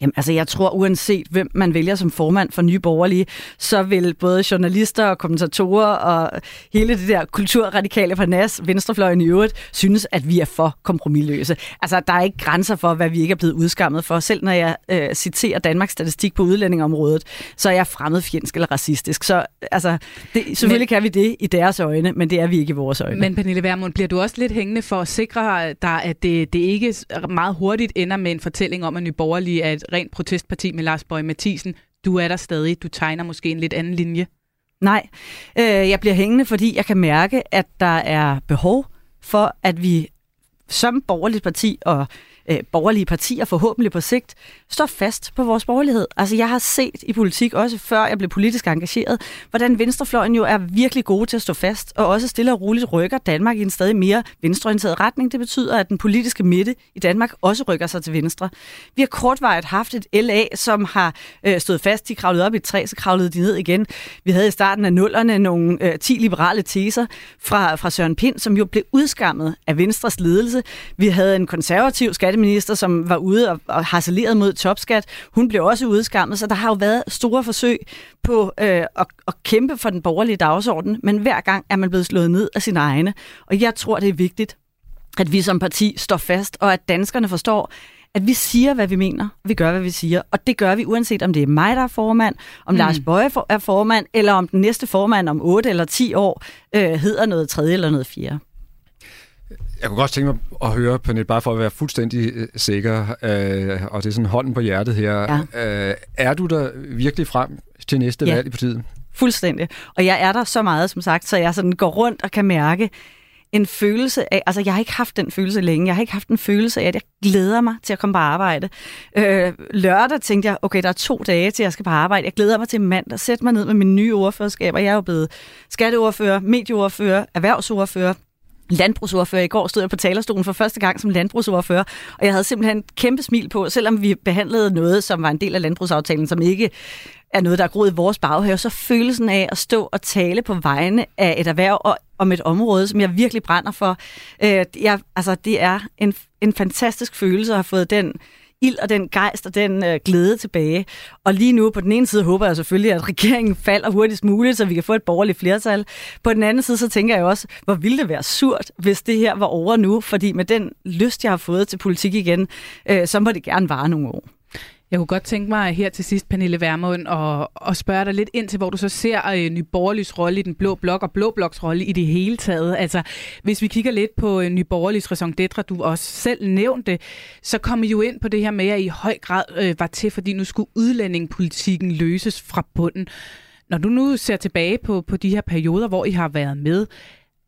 Jamen, altså, jeg tror, uanset hvem man vælger som formand for Nye Borgerlige, så vil både journalister og kommentatorer og hele det der kulturradikale på NAS, venstrefløjen i øvrigt, synes, at vi er for kompromilløse. Altså, der er ikke grænser for, hvad vi ikke er blevet udskammet for. Selv når jeg øh, citerer Danmarks statistik på udlændingområdet, så er jeg fremmedfjendsk eller racistisk. Så altså, det, selvfølgelig men, kan vi det i deres øjne, men det er vi ikke i vores øjne. Men Pernille Vermund, bliver du også lidt hængende for at sikre dig, at det, det ikke meget hurtigt ender med en fortælling om, at Nye Borgerlige er et rent protestparti med Lars Bøge Mathisen. Du er der stadig. Du tegner måske en lidt anden linje. Nej, øh, jeg bliver hængende, fordi jeg kan mærke, at der er behov for, at vi som borgerligt parti og øh, borgerlige partier forhåbentlig på sigt står fast på vores borgerlighed. Altså jeg har set i politik, også før jeg blev politisk engageret, hvordan venstrefløjen jo er virkelig gode til at stå fast, og også stille og roligt rykker Danmark i en stadig mere venstreorienteret retning. Det betyder, at den politiske midte i Danmark også rykker sig til venstre. Vi har kortvarigt haft et LA, som har øh, stået fast. De kravlede op i et træ, så kravlede de ned igen. Vi havde i starten af nullerne nogle øh, 10 liberale teser fra, fra Søren Pind, som jo blev udskammet af Venstres ledelse. Vi havde en konservativ skat skatteminister, som var ude og, og harceleret mod topskat. Hun blev også udskammet, så der har jo været store forsøg på øh, at, at kæmpe for den borgerlige dagsorden, men hver gang er man blevet slået ned af sine egne. Og jeg tror, det er vigtigt, at vi som parti står fast, og at danskerne forstår, at vi siger, hvad vi mener, vi gør, hvad vi siger. Og det gør vi, uanset om det er mig, der er formand, om mm. Lars Bøje er formand, eller om den næste formand om 8 eller 10 år øh, hedder noget tredje eller noget fjerde. Jeg kunne godt tænke mig at høre, Pernille, bare for at være fuldstændig øh, sikker, øh, og det er sådan hånden på hjertet her. Ja. Øh, er du der virkelig frem til næste ja. valg i partiet? Fuldstændig. Og jeg er der så meget, som sagt, så jeg sådan går rundt og kan mærke, en følelse af, altså jeg har ikke haft den følelse længe, jeg har ikke haft en følelse af, at jeg glæder mig til at komme på arbejde. Øh, lørdag tænkte jeg, okay, der er to dage til, jeg skal på arbejde. Jeg glæder mig til mandag, sætte mig ned med mine nye ordførerskaber. Jeg er jo blevet skatteordfører, medieordfører, erhvervsordfører, landbrugsordfører. I går stod jeg på talerstolen for første gang som landbrugsordfører, og jeg havde simpelthen et kæmpe smil på, selvom vi behandlede noget, som var en del af landbrugsaftalen, som ikke er noget, der er groet i vores baghave, så følelsen af at stå og tale på vegne af et erhverv og om et område, som jeg virkelig brænder for, øh, jeg, altså, det er en, en fantastisk følelse at have fået den ild og den gejst og den øh, glæde tilbage. Og lige nu, på den ene side, håber jeg selvfølgelig, at regeringen falder hurtigst muligt, så vi kan få et borgerligt flertal. På den anden side, så tænker jeg også, hvor ville det være surt, hvis det her var over nu, fordi med den lyst, jeg har fået til politik igen, øh, så må det gerne vare nogle år. Jeg kunne godt tænke mig her til sidst, Pernille Vermund, og, og spørge dig lidt ind til, hvor du så ser øh, Nyborgerligs rolle i den blå blok og blå bloks rolle i det hele taget. Altså, hvis vi kigger lidt på øh, Nyborgerligs raison d'etre, du også selv nævnte, så kommer I jo ind på det her med, at I i høj grad øh, var til, fordi nu skulle udlændingepolitikken løses fra bunden. Når du nu ser tilbage på, på de her perioder, hvor I har været med,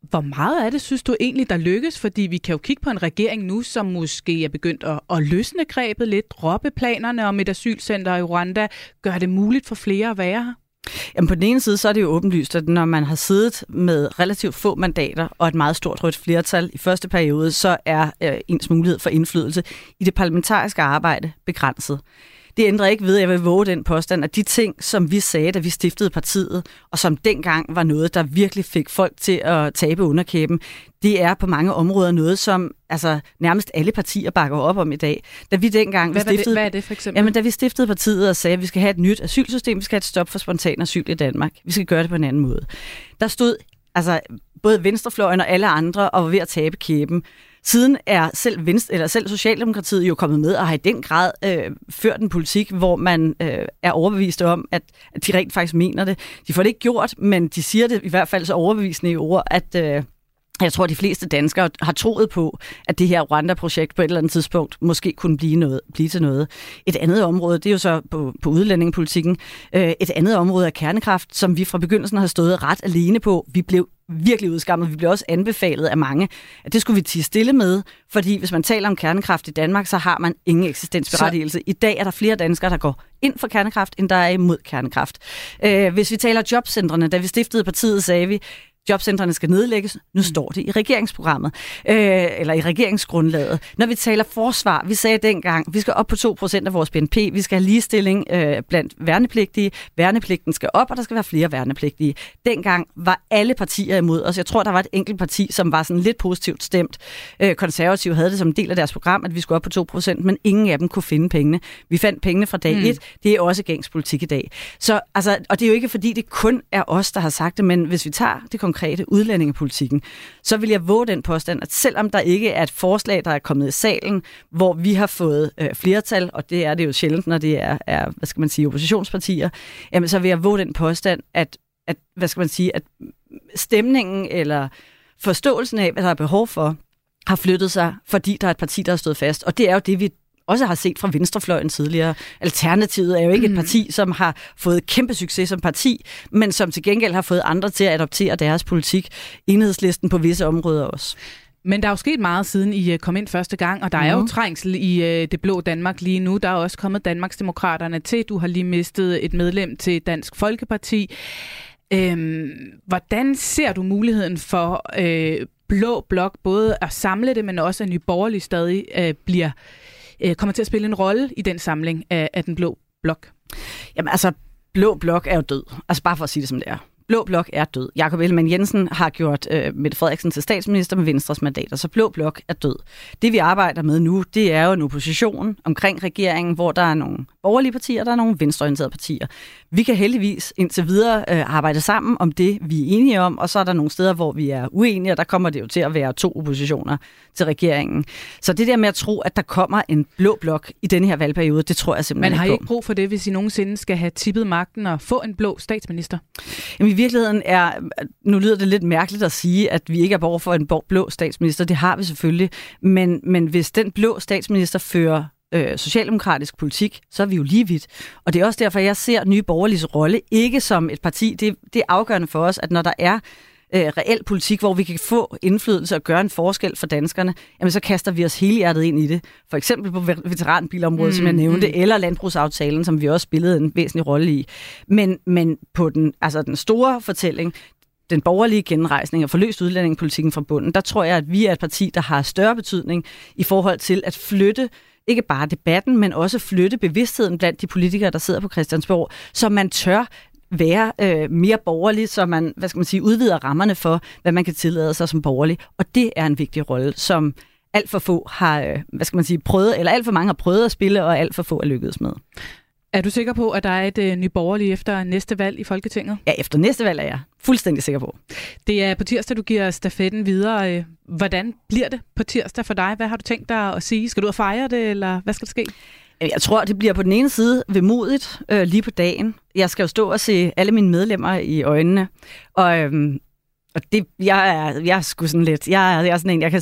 hvor meget af det synes du egentlig, der lykkes? Fordi vi kan jo kigge på en regering nu, som måske er begyndt at, at løsne grebet lidt, droppe planerne om et asylcenter i Rwanda, gør det muligt for flere at være her? Jamen på den ene side, så er det jo åbenlyst, at når man har siddet med relativt få mandater og et meget stort rødt flertal i første periode, så er øh, ens mulighed for indflydelse i det parlamentariske arbejde begrænset. Det ændrer ikke ved, at jeg vil våge den påstand, at de ting, som vi sagde, da vi stiftede partiet, og som dengang var noget, der virkelig fik folk til at tabe underkæben, det er på mange områder noget, som altså, nærmest alle partier bakker op om i dag. Da vi dengang hvad, vi stiftede, det, hvad er det for eksempel? Jamen, da vi stiftede partiet og sagde, at vi skal have et nyt asylsystem, vi skal have et stop for spontan asyl i Danmark. Vi skal gøre det på en anden måde. Der stod altså, både venstrefløjen og alle andre og var ved at tabe kæben. Siden er selv, Venstre, eller selv Socialdemokratiet jo kommet med og har i den grad øh, ført en politik, hvor man øh, er overbevist om, at, at de rent faktisk mener det. De får det ikke gjort, men de siger det i hvert fald så overbevisende i ord, at, øh, jeg tror, at de fleste danskere har troet på, at det her Rwanda-projekt på et eller andet tidspunkt måske kunne blive, noget, blive til noget. Et andet område, det er jo så på, på udlændingepolitikken. Øh, et andet område er kernekraft, som vi fra begyndelsen har stået ret alene på. Vi blev virkelig udskammet. Vi blev også anbefalet af mange, at det skulle vi tige stille med, fordi hvis man taler om kernekraft i Danmark, så har man ingen eksistensberettigelse. Så... I dag er der flere danskere, der går ind for kernekraft, end der er imod kernekraft. Øh, hvis vi taler jobcentrene, da vi stiftede partiet, sagde vi, jobcentrene skal nedlægges. Nu mm. står det i regeringsprogrammet, øh, eller i regeringsgrundlaget. Når vi taler forsvar, vi sagde dengang, vi skal op på 2% af vores BNP, vi skal have ligestilling øh, blandt værnepligtige, værnepligten skal op, og der skal være flere værnepligtige. Dengang var alle partier imod os. Jeg tror, der var et enkelt parti, som var sådan lidt positivt stemt. Øh, konservative havde det som en del af deres program, at vi skulle op på 2%, men ingen af dem kunne finde pengene. Vi fandt pengene fra dag mm. 1. Det er også gængs politik i dag. Så, altså, og det er jo ikke, fordi det kun er os, der har sagt det, men hvis vi tager det konkrete udlændingepolitikken, så vil jeg våge den påstand, at selvom der ikke er et forslag, der er kommet i salen, hvor vi har fået øh, flertal, og det er det jo sjældent, når det er, er hvad skal man sige, oppositionspartier, jamen så vil jeg våge den påstand, at, at hvad skal man sige, at stemningen eller forståelsen af, hvad der er behov for, har flyttet sig, fordi der er et parti, der har stået fast. Og det er jo det, vi også har set fra venstrefløjen tidligere. Alternativet er jo ikke mm. et parti, som har fået kæmpe succes som parti, men som til gengæld har fået andre til at adoptere deres politik. Enhedslisten på visse områder også. Men der er jo sket meget siden I øh, kom ind første gang, og der mm. er jo mhm. trængsel i øh, det blå Danmark lige nu. Der er også kommet Danmarksdemokraterne til. Du har lige mistet et medlem til Dansk Folkeparti. Øhm, hvordan ser du muligheden for øh, blå blok, både at samle det, men også at Nye Borgerlige stadig øh, bliver øh, Øh, kommer til at spille en rolle i den samling af, af den blå blok? Jamen altså, blå blok er jo død. Altså bare for at sige det som det er. Blå blok er død. Jakob Ellemann Jensen har gjort øh, Mette Frederiksen til statsminister med Venstres mandater, så Blå blok er død. Det vi arbejder med nu, det er jo en opposition omkring regeringen, hvor der er nogle borgerlige partier, der er nogle venstreorienterede partier. Vi kan heldigvis indtil videre øh, arbejde sammen om det, vi er enige om, og så er der nogle steder, hvor vi er uenige, og der kommer det jo til at være to oppositioner til regeringen. Så det der med at tro, at der kommer en blå blok i denne her valgperiode, det tror jeg simpelthen Men har I ikke brug for det, hvis I nogensinde skal have tippet magten og få en blå statsminister? Jamen, i virkeligheden er, nu lyder det lidt mærkeligt at sige, at vi ikke er borger for en blå statsminister. Det har vi selvfølgelig. Men, men hvis den blå statsminister fører øh, socialdemokratisk politik, så er vi jo lige vidt. Og det er også derfor, jeg ser Nye Borgerliges rolle ikke som et parti. Det, det er afgørende for os, at når der er øh, reel politik, hvor vi kan få indflydelse og gøre en forskel for danskerne, jamen så kaster vi os hele hjertet ind i det. For eksempel på veteranbilområdet, mm, som jeg nævnte, mm. eller landbrugsaftalen, som vi også spillede en væsentlig rolle i. Men, men på den, altså den store fortælling, den borgerlige genrejsning og forløst udlændingepolitikken fra bunden, der tror jeg, at vi er et parti, der har større betydning i forhold til at flytte ikke bare debatten, men også flytte bevidstheden blandt de politikere, der sidder på Christiansborg, så man tør være øh, mere borgerlig, så man, hvad skal man sige, udvider rammerne for, hvad man kan tillade sig som borgerlig. Og det er en vigtig rolle, som alt for få har, øh, hvad skal man sige, prøvet, eller alt for mange har prøvet at spille, og alt for få er lykkedes med. Er du sikker på, at der er et øh, nyborgerligt efter næste valg i Folketinget? Ja, efter næste valg er jeg fuldstændig sikker på. Det er på tirsdag, du giver stafetten videre. Øh, hvordan bliver det på tirsdag for dig? Hvad har du tænkt dig at sige? Skal du ud og fejre det, eller hvad skal der ske? Jeg tror, det bliver på den ene side vemodigt øh, lige på dagen. Jeg skal jo stå og se alle mine medlemmer i øjnene. Og øhm, og det, jeg er, jeg er sgu sådan lidt, jeg er, jeg er sådan en, jeg kan,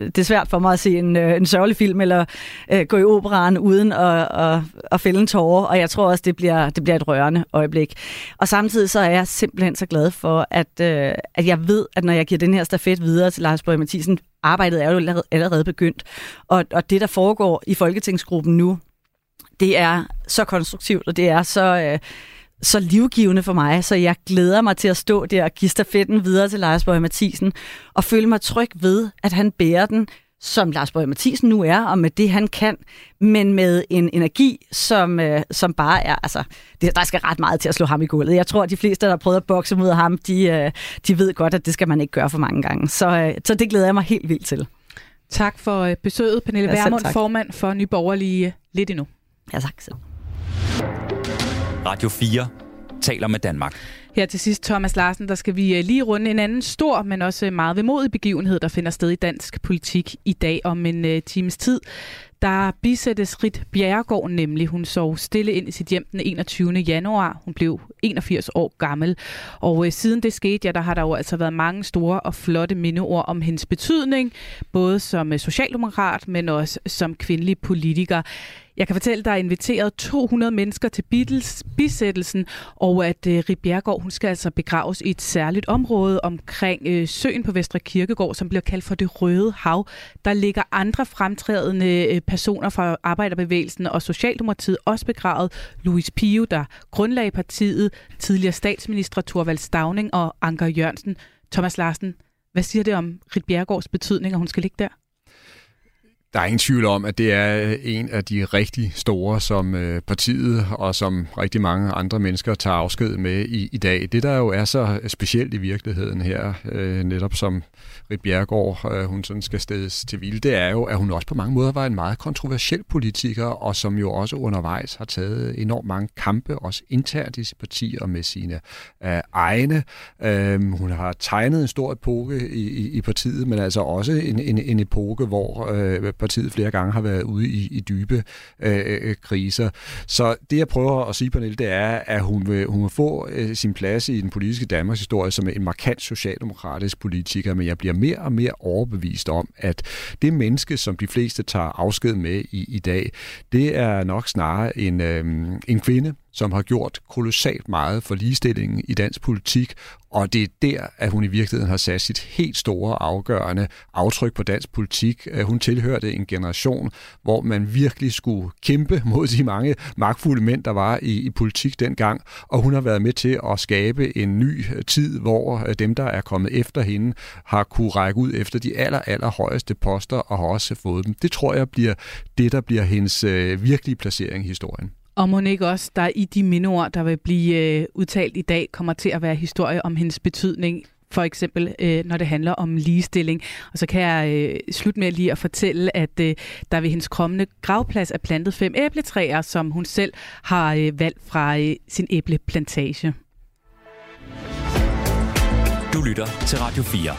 det er svært for mig at se en, øh, en sørgelig film, eller øh, gå i operan uden at, at, at fælde en tårer, og jeg tror også, det bliver, det bliver et rørende øjeblik. Og samtidig så er jeg simpelthen så glad for, at, øh, at jeg ved, at når jeg giver den her stafet videre til Lars Borg Mathisen, arbejdet er jo allerede begyndt, og, og det, der foregår i Folketingsgruppen nu, det er så konstruktivt, og det er så... Øh, så livgivende for mig, så jeg glæder mig til at stå der og give stafetten videre til Lars Bøge Mathisen, og føle mig tryg ved, at han bærer den, som Lars Bøge Mathisen nu er, og med det, han kan, men med en energi, som, øh, som bare er, altså, det, der skal ret meget til at slå ham i gulvet. Jeg tror, at de fleste, der har prøvet at bokse mod ham, de, øh, de ved godt, at det skal man ikke gøre for mange gange. Så, øh, så det glæder jeg mig helt vildt til. Tak for øh, besøget, Pernille ja, Vermund, formand for Nyborgerlige lidt endnu. Ja, tak. Radio 4 taler med Danmark. Her til sidst, Thomas Larsen, der skal vi øh, lige runde en anden stor, men også meget vemodig begivenhed, der finder sted i dansk politik i dag om en uh, times tid. Der bisættes Rit Bjerregaard nemlig. Hun sov stille ind i sit hjem den 21. januar. Hun blev 81 år gammel. Og uh, siden det skete, ja, der har der jo altså været mange store og flotte mindeord om hendes betydning, både som socialdemokrat, men også som kvindelig politiker. Jeg kan fortælle, der er inviteret 200 mennesker til Beatles bisættelsen, og at øh, Rit Bjergård, hun skal altså begraves i et særligt område omkring øh, søen på Vestre Kirkegård, som bliver kaldt for det Røde Hav. Der ligger andre fremtrædende øh, personer fra Arbejderbevægelsen og Socialdemokratiet også begravet. Louis Pio, der grundlagde partiet, tidligere statsminister Thorvald Stavning og Anker Jørgensen. Thomas Larsen, hvad siger det om Rit Bjergårds betydning, at hun skal ligge der? Der er ingen tvivl om, at det er øh, en af de rigtig store, som øh, partiet og som rigtig mange andre mennesker tager afsked med i, i dag. Det, der jo er så øh, specielt i virkeligheden her, øh, netop som Rit Bjergård, øh, hun sådan skal stedes til vilde, det er jo, at hun også på mange måder var en meget kontroversiel politiker, og som jo også undervejs har taget enormt mange kampe, også internt i sit parti og med sine øh, egne. Øh, hun har tegnet en stor epoke i, i, i partiet, men altså også en, en, en epoke, hvor øh, partiet flere gange har været ude i, i dybe øh, øh, kriser. Så det, jeg prøver at sige, Pernille, det er, at hun vil, hun vil få øh, sin plads i den politiske Danmarks historie som en markant socialdemokratisk politiker, men jeg bliver mere og mere overbevist om, at det menneske, som de fleste tager afsked med i, i dag, det er nok snarere en, øh, en kvinde, som har gjort kolossalt meget for ligestillingen i dansk politik, og det er der, at hun i virkeligheden har sat sit helt store afgørende aftryk på dansk politik. Øh, hun tilhørte en generation, hvor man virkelig skulle kæmpe [LAUGHS] mod de mange magtfulde mænd, der var i, i politik dengang, og hun har været med til at skabe en ny øh, tid, hvor øh, dem, der er kommet efter hende, har kunne række ud efter de aller, aller højeste poster og har også fået dem. Det tror jeg bliver det, der bliver hendes øh, virkelige placering i historien. Og må ikke også, der i de mindeord, der vil blive øh, udtalt i dag, kommer til at være historie om hendes betydning for eksempel øh, når det handler om ligestilling. Og så kan jeg øh, slutte med lige at fortælle, at øh, der ved hendes kommende gravplads er plantet fem æbletræer, som hun selv har øh, valgt fra øh, sin æbleplantage. Du lytter til Radio 4.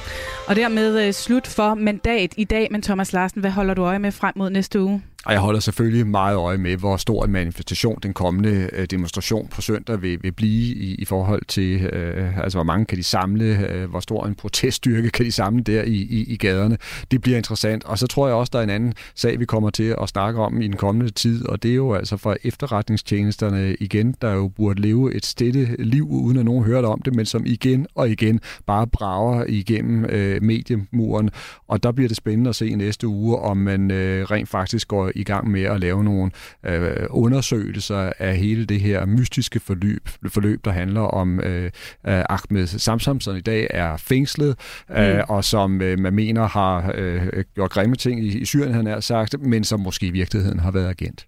Og dermed øh, slut for mandat i dag. Men Thomas Larsen, hvad holder du øje med frem mod næste uge? Og jeg holder selvfølgelig meget øje med, hvor stor en manifestation den kommende øh, demonstration på søndag vil, vil blive i, i forhold til, øh, altså hvor mange kan de samle, øh, hvor stor en proteststyrke kan de samle der i, i, i gaderne. Det bliver interessant. Og så tror jeg også, der er en anden sag, vi kommer til at snakke om i den kommende tid, og det er jo altså for efterretningstjenesterne igen, der jo burde leve et stille liv, uden at nogen hørte om det, men som igen og igen bare brager igennem øh, mediemuren. Og der bliver det spændende at se i næste uge, om man øh, rent faktisk går i gang med at lave nogle øh, undersøgelser af hele det her mystiske forløb, forløb der handler om øh, Ahmed Samsam, som i dag er fængslet, øh, mm. og som øh, man mener har øh, gjort grimme ting i, i Syrien, han har sagt, men som måske i virkeligheden har været agent.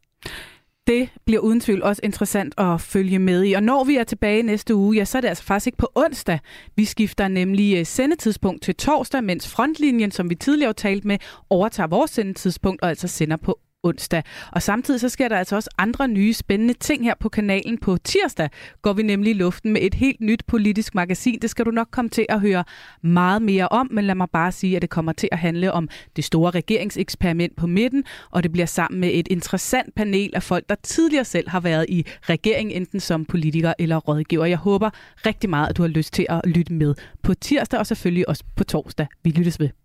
Det bliver uden tvivl også interessant at følge med i. Og når vi er tilbage næste uge, ja, så er det altså faktisk ikke på onsdag. Vi skifter nemlig øh, sendetidspunkt til torsdag, mens frontlinjen, som vi tidligere talt med, overtager vores sendetidspunkt og altså sender på onsdag. Og samtidig så sker der altså også andre nye spændende ting her på kanalen. På tirsdag går vi nemlig i luften med et helt nyt politisk magasin. Det skal du nok komme til at høre meget mere om, men lad mig bare sige, at det kommer til at handle om det store regeringseksperiment på midten, og det bliver sammen med et interessant panel af folk, der tidligere selv har været i regering, enten som politiker eller rådgiver. Jeg håber rigtig meget, at du har lyst til at lytte med på tirsdag, og selvfølgelig også på torsdag. Vi lyttes ved.